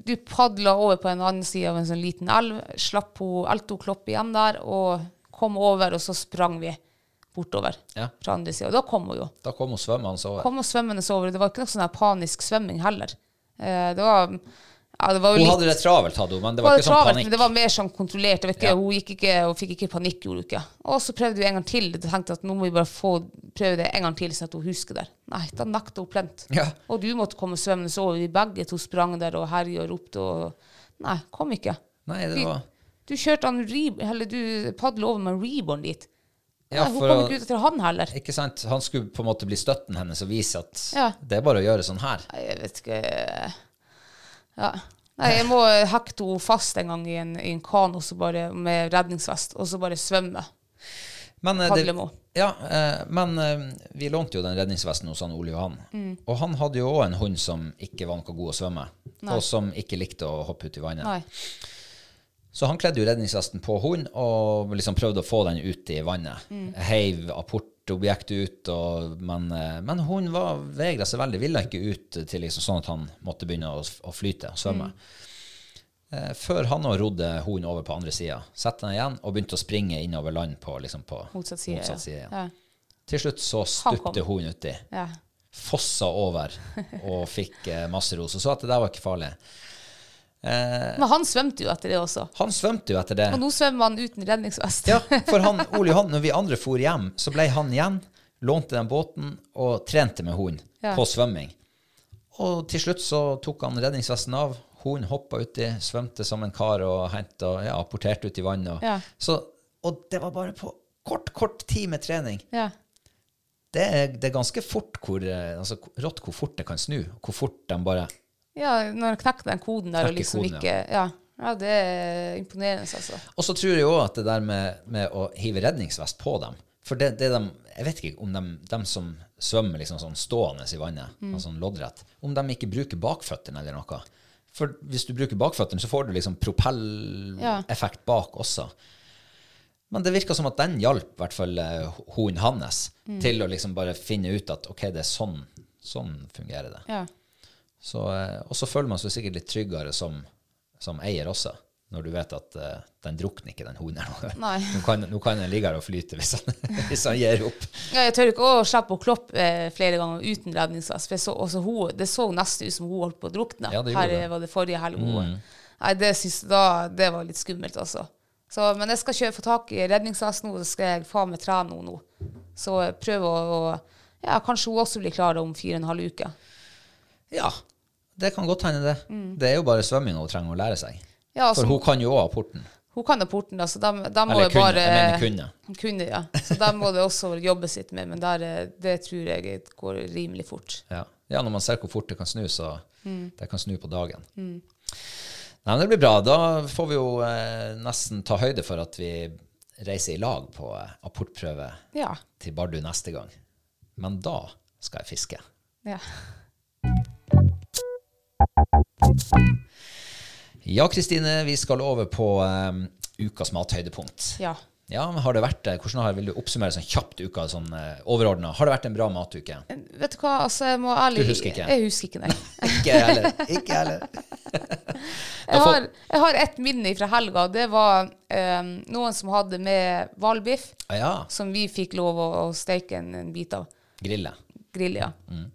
B: Du padla over på en annen side av en sånn liten elv, slapp hun Alto Klopp igjen der, og kom over, og så sprang vi bortover
A: Ja.
B: fra andre sida. Og da kom hun jo.
A: Da kom hun svømmende over.
B: Kom hun svømmende over. Det var ikke noe sånn panisk svømming heller. Eh, det var ja, det var
A: Hun
B: litt
A: hadde det travelt, hadde hun, men det var ikke sånn
B: travelt,
A: panikk.
B: men det var mer sånn kontrollert. Vet ikke,
A: Ja.
B: Hun ikke, hun fikk ikke panikk, gjorde hun ikke. Og så prøvde vi en gang til. Jeg tenkte at nå må vi bare få prøve det en gang til, sånn at hun husker det. Nei, da nekta hun plent.
A: Ja.
B: Og du måtte komme svømmende over. Vi begge to sprang der og herja og ropte og Nei, kom ikke.
A: Nei, det var
B: Du kjørte han eller du padla over med reborn dit.
A: Ja,
B: Nei, hun kom ikke ut etter han heller.
A: Ikke sant? Han skulle på en måte bli støtten hennes og vise at
B: Ja.
A: det er bare å gjøre sånn her.
B: Nei, jeg vet ikke Ja. Nei, jeg må hekte henne fast en gang i en, i en kano så bare, med redningsvest, og så bare svømme.
A: Men,
B: det,
A: ja, eh, men eh, vi lånte jo den redningsvesten hos han Ole Johan. Og han hadde jo òg en hund som ikke var noe god å svømme, og som ikke likte å hoppe ut i vannet.
B: Nei.
A: Så han kledde jo redningsvesten på hunden og liksom prøvde å få den ut i vannet. Heiv apportobjektet ut, og, men, eh, men hunden var vegra seg veldig. Ville ikke ut til liksom sånn at han måtte begynne å, å flyte og svømme. Eh, før han òg rodde hunden over på andre sida, satte den igjen og begynte å springe innover land på, liksom på
B: Motsatt side.
A: motsatt side ja.
B: Ja.
A: Til slutt så stupte hunden uti,
B: Ja.
A: fossa over og fikk eh, masse ros. Og så at det der var ikke farlig.
B: Men han svømte jo etter det også.
A: Han svømte jo etter det.
B: Og nå svømmer han uten redningsvest.
A: Ja, for han, Ole Johan, når vi andre for hjem, så ble han igjen, lånte den båten og trente med hunden
B: Ja.
A: på svømming. Og til slutt så tok han redningsvesten av. Hunden hoppa uti, svømte som en kar og henta, ja, apporterte ut i vannet.
B: Ja.
A: så, og det var bare på kort, kort tid med trening.
B: Ja.
A: Det er, det er ganske fort hvor, eh, altså, rått hvor fort det kan snu. Hvor fort de bare
B: ja, når han knekker den koden der og liksom
A: koden,
B: ikke ja. ja, det er imponerende, altså.
A: Og så tror jeg òg at det der med, med å hive redningsvest på dem For det, det de, jeg vet ikke om de, de som svømmer liksom sånn stående i vannet,
B: Mm.
A: altså sånn loddrett, om de ikke bruker bakføttene eller noe. For hvis du bruker bakføttene, så får du liksom propelleffekt bak også. Men det virka som at den hjalp i hvert fall eh, hunden hans
B: Mm.
A: til å liksom bare finne ut at ok, det er sånn, sånn fungerer det.
B: Ja.
A: Så, eh, og så føler man seg sikkert litt tryggere som, som eier også, når du vet at uh, den drukner ikke, den hunden. Nå kan, nå kan den ligge her og flyte hvis han, hvis han gir opp.
B: Ja, jeg tør ikke å slippe å kloppe eh, flere ganger uten redningsvest. For så, også hun, det så nesten ut som hun holdt på å drukne.
A: Ja,
B: Her
A: det.
B: Eh, var det forrige helg. Mm. Nei, det, synes, da, det var litt skummelt, altså. Så, men jeg skal kjøre, få tak i redningsvest nå, så skal jeg faen meg trene henne nå. Så prøve å, å Ja, kanskje hun også blir klar om fire og en halv uke.
A: Ja, det kan godt hende det. Det er jo bare svømming hun trenger å lære seg.
B: Mm. Ja, altså,
A: For hun kan jo òg porten.
B: Hun kan rapporten, da, så da, de må
A: jo
B: bare
A: jeg mener kunne.
B: Kunne, ja. Så de må det også jobbe sitt med, men der, eh, det tror jeg går rimelig fort.
A: Ja. ja, når man ser hvor fort det kan snu, så
B: Mm.
A: det kan snu på dagen. Nei, men det blir bra. Da får vi jo eh, nesten ta høyde for at vi reiser i lag på eh, apportprøve
B: Ja.
A: til Bardu neste gang. Men da skal jeg fiske.
B: ja.
A: Ja, Kristine, vi skal over på um, ukas mathøydepunkt.
B: ja.
A: Ja, men har det vært? Hvordan har, vil du oppsummere sånn kjapt uka sånn uh, overordna? Har det vært en bra matuke?
B: Vet du hva, altså jeg må ærlig
A: Du husker ikke?
B: Jeg husker ikke, nei.
A: Ikke jeg heller. Ikke heller.
B: Jeg har, jeg har et minne fra helga. Det var um, noen som hadde med hvalbiff,
A: Ah, ja.
B: som vi fikk lov å, å steke en, en bit av.
A: Grille.
B: Grille, ja.
A: Mm.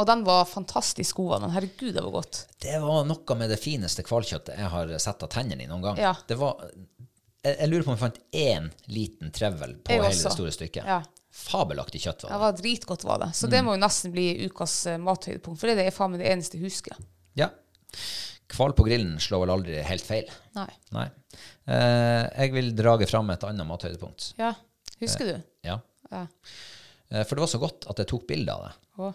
B: Og den var fantastisk god. Men Herregud, det var godt.
A: Det var noe med det fineste hvalkjøttet jeg har sett av tennene i noen gang.
B: Ja.
A: Det var, jeg, jeg lurer på om jeg fant én liten trevel på
B: Jeg
A: hele
B: også.
A: det store stykket.
B: Ja.
A: Fabelaktig kjøtt var det.
B: Det var dritgodt, var det. Så
A: Mm.
B: det må jo nesten bli ukas uh, mathøydepunkt, for det er faen meg det eneste jeg husker.
A: Ja. Hval på grillen slår vel aldri helt feil.
B: Nei.
A: Nei. Eh, jeg vil drage fram et annet mathøydepunkt.
B: Ja. Husker du?
A: Ja.
B: Ja.
A: Eh, for det var så godt at jeg tok bilde av det.
B: Å.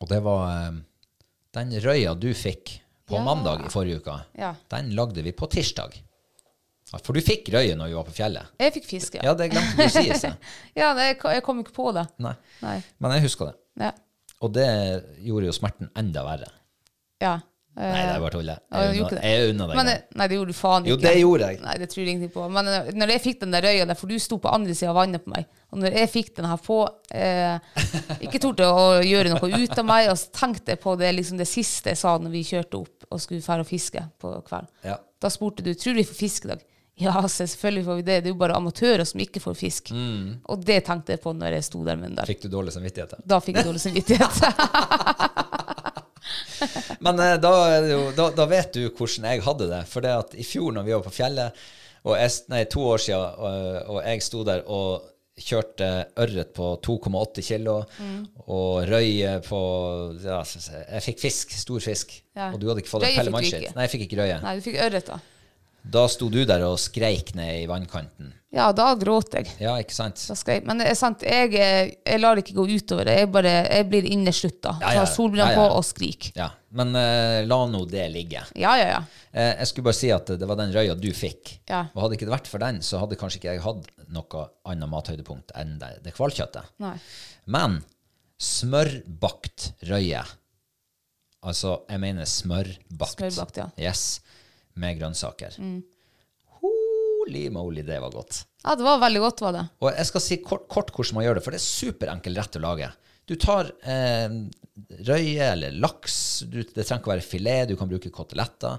A: Og det var eh, den røya du fikk på
B: Ja.
A: mandag i forrige uke.
B: Ja.
A: Den lagde vi på tirsdag. For du fikk røye når vi var på fjellet.
B: Jeg fikk fisk, ja.
A: Ja, det glemte du å si.
B: Ja, jeg kom ikke på det.
A: Nei.
B: Nei.
A: Men jeg husker det.
B: Ja.
A: Og det gjorde jo smerten enda verre.
B: Ja.
A: Nei, det er bare tull. Jeg unna- deg
B: eh, nei, det gjorde du faen ikke.
A: Jo, det gjorde jeg.
B: Nei, det tror jeg ingenting på. Men eh, når jeg fikk den der røya der, for du sto på andre sida av vannet på meg, og når jeg fikk den her på eh, Ikke torde å gjøre noe ut av meg, og så tenkte jeg på det liksom det siste jeg sa når vi kjørte opp og skulle fære og fiske på kvelden.
A: Ja.
B: Da spurte du tror du vi får fisk i dag. Ja, så selvfølgelig får vi det. Det er jo bare amatører som ikke får fisk. Og det tenkte jeg på når jeg sto der med den der.
A: Mm. Fikk du dårlig samvittighet? da?
B: Da fikk jeg dårlig samvittighet.
A: Men eh, da, da, da vet du hvordan jeg hadde det. For det at i fjor når vi var på fjellet, jeg, nei, to år siden, og, og jeg sto der og kjørte ørret på 2,8 kilo,
B: Mm.
A: og røye på ja, Jeg fikk fisk, stor fisk.
B: Ja.
A: Og du hadde ikke fått
B: Røye
A: en pelle
B: fikk
A: mannskitt. Nei, jeg fikk ikke røye.
B: Nei, du fikk ørret, da.
A: Da sto du der og skreik ned i vannkanten.
B: Ja, da gråt jeg.
A: Ja, ikke sant?
B: Men det er sant, jeg, eh, jeg lar det ikke gå utover. det. Jeg, bare, jeg blir inneslutta.
A: Ja, ja.
B: Tar solbrillene
A: Ja,
B: på og skriker.
A: Ja. Men uh, la nå det ligge.
B: Ja, ja, ja.
A: Uh, jeg skulle bare si at det var den røya du fikk.
B: Ja.
A: Og hadde ikke det vært for den, så hadde kanskje ikke jeg hatt noe annet mathøydepunkt enn det, det hvalkjøttet.
B: Nei.
A: Men smørbakt røye Altså, jeg mener smørbakt.
B: Smørbakt, ja.
A: Yes. Med grønnsaker. Holy moly, det var godt.
B: Ja, det var veldig godt, var det.
A: Og jeg skal si kort, kort hvordan man gjør det, for det er superenkel rett å lage. Du tar eh, røye eller laks, du, det trenger ikke å være filet, du kan bruke koteletter.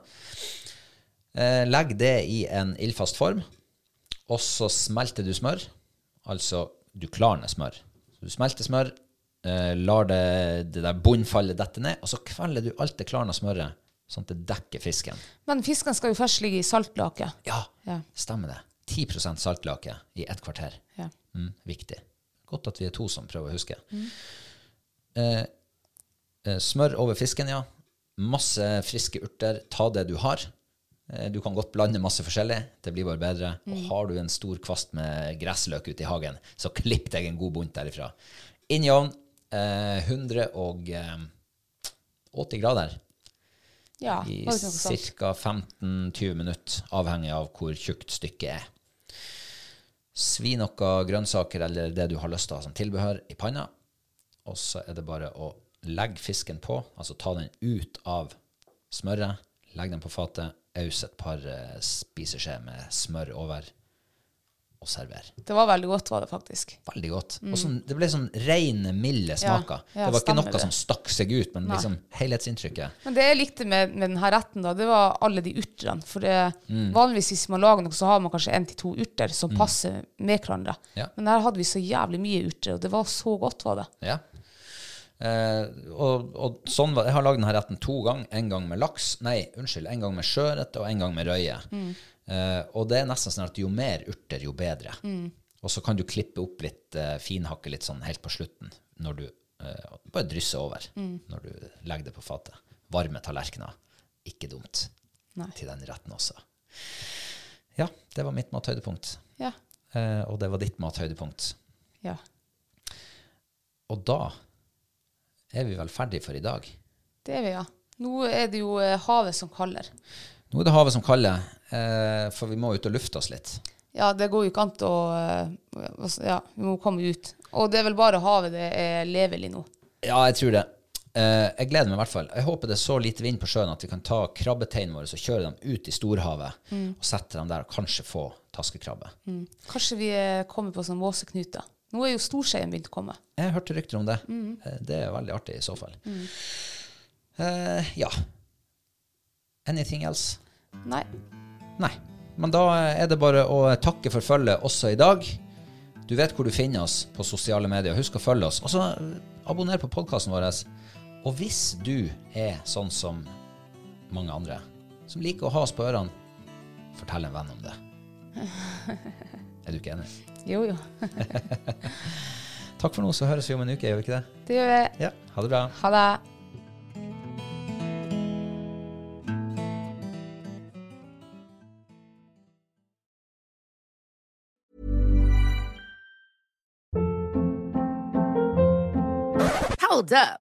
A: Eh, legg det i en ildfast form, og så smelter du smør. Altså, du klarner smør. Så du smelter smør, eh, lar det, det der bunnfallet dette ned, og så kvelder du alt det klarna smøret, sånn at det dekker fisken.
B: Men fisken skal jo først ligge i saltlake.
A: Ja,
B: Ja.
A: stemmer det. 10 saltlake i ett kvarter.
B: Ja.
A: Mm, viktig. Godt at vi er to som prøver å huske. Mm. eh, smør over fisken, ja. Masse friske urter. Ta det du har. Eh, du kan godt blande masse forskjellig. Det blir bare bedre. Og har du en stor kvast med gressløk ute i hagen, så klipp deg en god bunt derifra. Inn i ovn. Eh, 180 grader
B: Ja,
A: i ca. 15-20 minutter, avhengig av hvor tjukt stykket er. Svi noe grønnsaker eller det du har lyst til å ha som tilbehør i panna, og så er det bare å legge fisken på, altså ta den ut av smøret, legg den på fatet, aus et par eh, spiseskjeer med smør over, og servere.
B: Det var veldig godt, var det faktisk.
A: Veldig godt. Og sånn, det ble sånn rene, milde smaker.
B: Ja, ja,
A: det var ikke noe
B: det.
A: som stakk seg ut, men liksom helhetsinntrykket.
B: Men det jeg likte med, med denne retten, da, det var alle de urtene. For det,
A: Mm.
B: vanligvis hvis man lager noe, så har man kanskje én til to urter som passer med hverandre.
A: Ja.
B: Men her hadde vi så jævlig mye urter, og det var så godt, var det.
A: Ja. Eh, og, og sånn var, Jeg har lagd denne retten to ganger. En gang med laks. Nei, unnskyld. En gang med sjøørret og en gang med røye. Eh, og det er nesten sånn at jo mer urter, jo bedre. Og så kan du klippe opp litt, eh, finhakke litt sånn helt på slutten. Når du eh, Bare drysse over når du legger det på fatet. Varme tallerkener. Ikke dumt
B: Nei.
A: til den retten også. Ja, det var mitt mathøydepunkt.
B: Ja.
A: Eh, og det var ditt mathøydepunkt.
B: ja.
A: Og da er vi vel ferdig for i dag.
B: Det er vi, ja. Nå er det jo eh, havet som kaller.
A: Nå er det havet som kaller, eh, for vi må ut og lufte oss litt.
B: Ja, det går jo ikke an å eh, Ja, vi må komme ut. Og det er vel bare havet det er levelig nå.
A: Ja, jeg tror det. Jeg gleder meg i hvert fall. Jeg håper det er så lite vind på sjøen at vi kan ta krabbeteinene våre og kjøre dem ut i storhavet og sette dem der og kanskje få taskekrabbe.
B: Kanskje vi kommer på sånn måseknute. Nå er jo storseien begynt å komme.
A: Jeg hørte rykter om det. Mm. det er veldig artig i så fall. Eh, ja. Anything else?
B: Nei.
A: Nei. Men da er det bare å takke for følget også i dag. Du vet hvor du finner oss på sosiale medier. Husk å følge oss. Og så eh, abonner på podkasten vår. Og hvis du er sånn som mange andre, som liker å ha oss på ørene, fortell en venn om det. Er du ikke enig?
B: Jo, jo.
A: Takk for nå, så høres vi om en uke, gjør vi ikke det?
B: Det gjør vi.
A: Ja, ha det bra.
B: Ha det.
C: Hold up.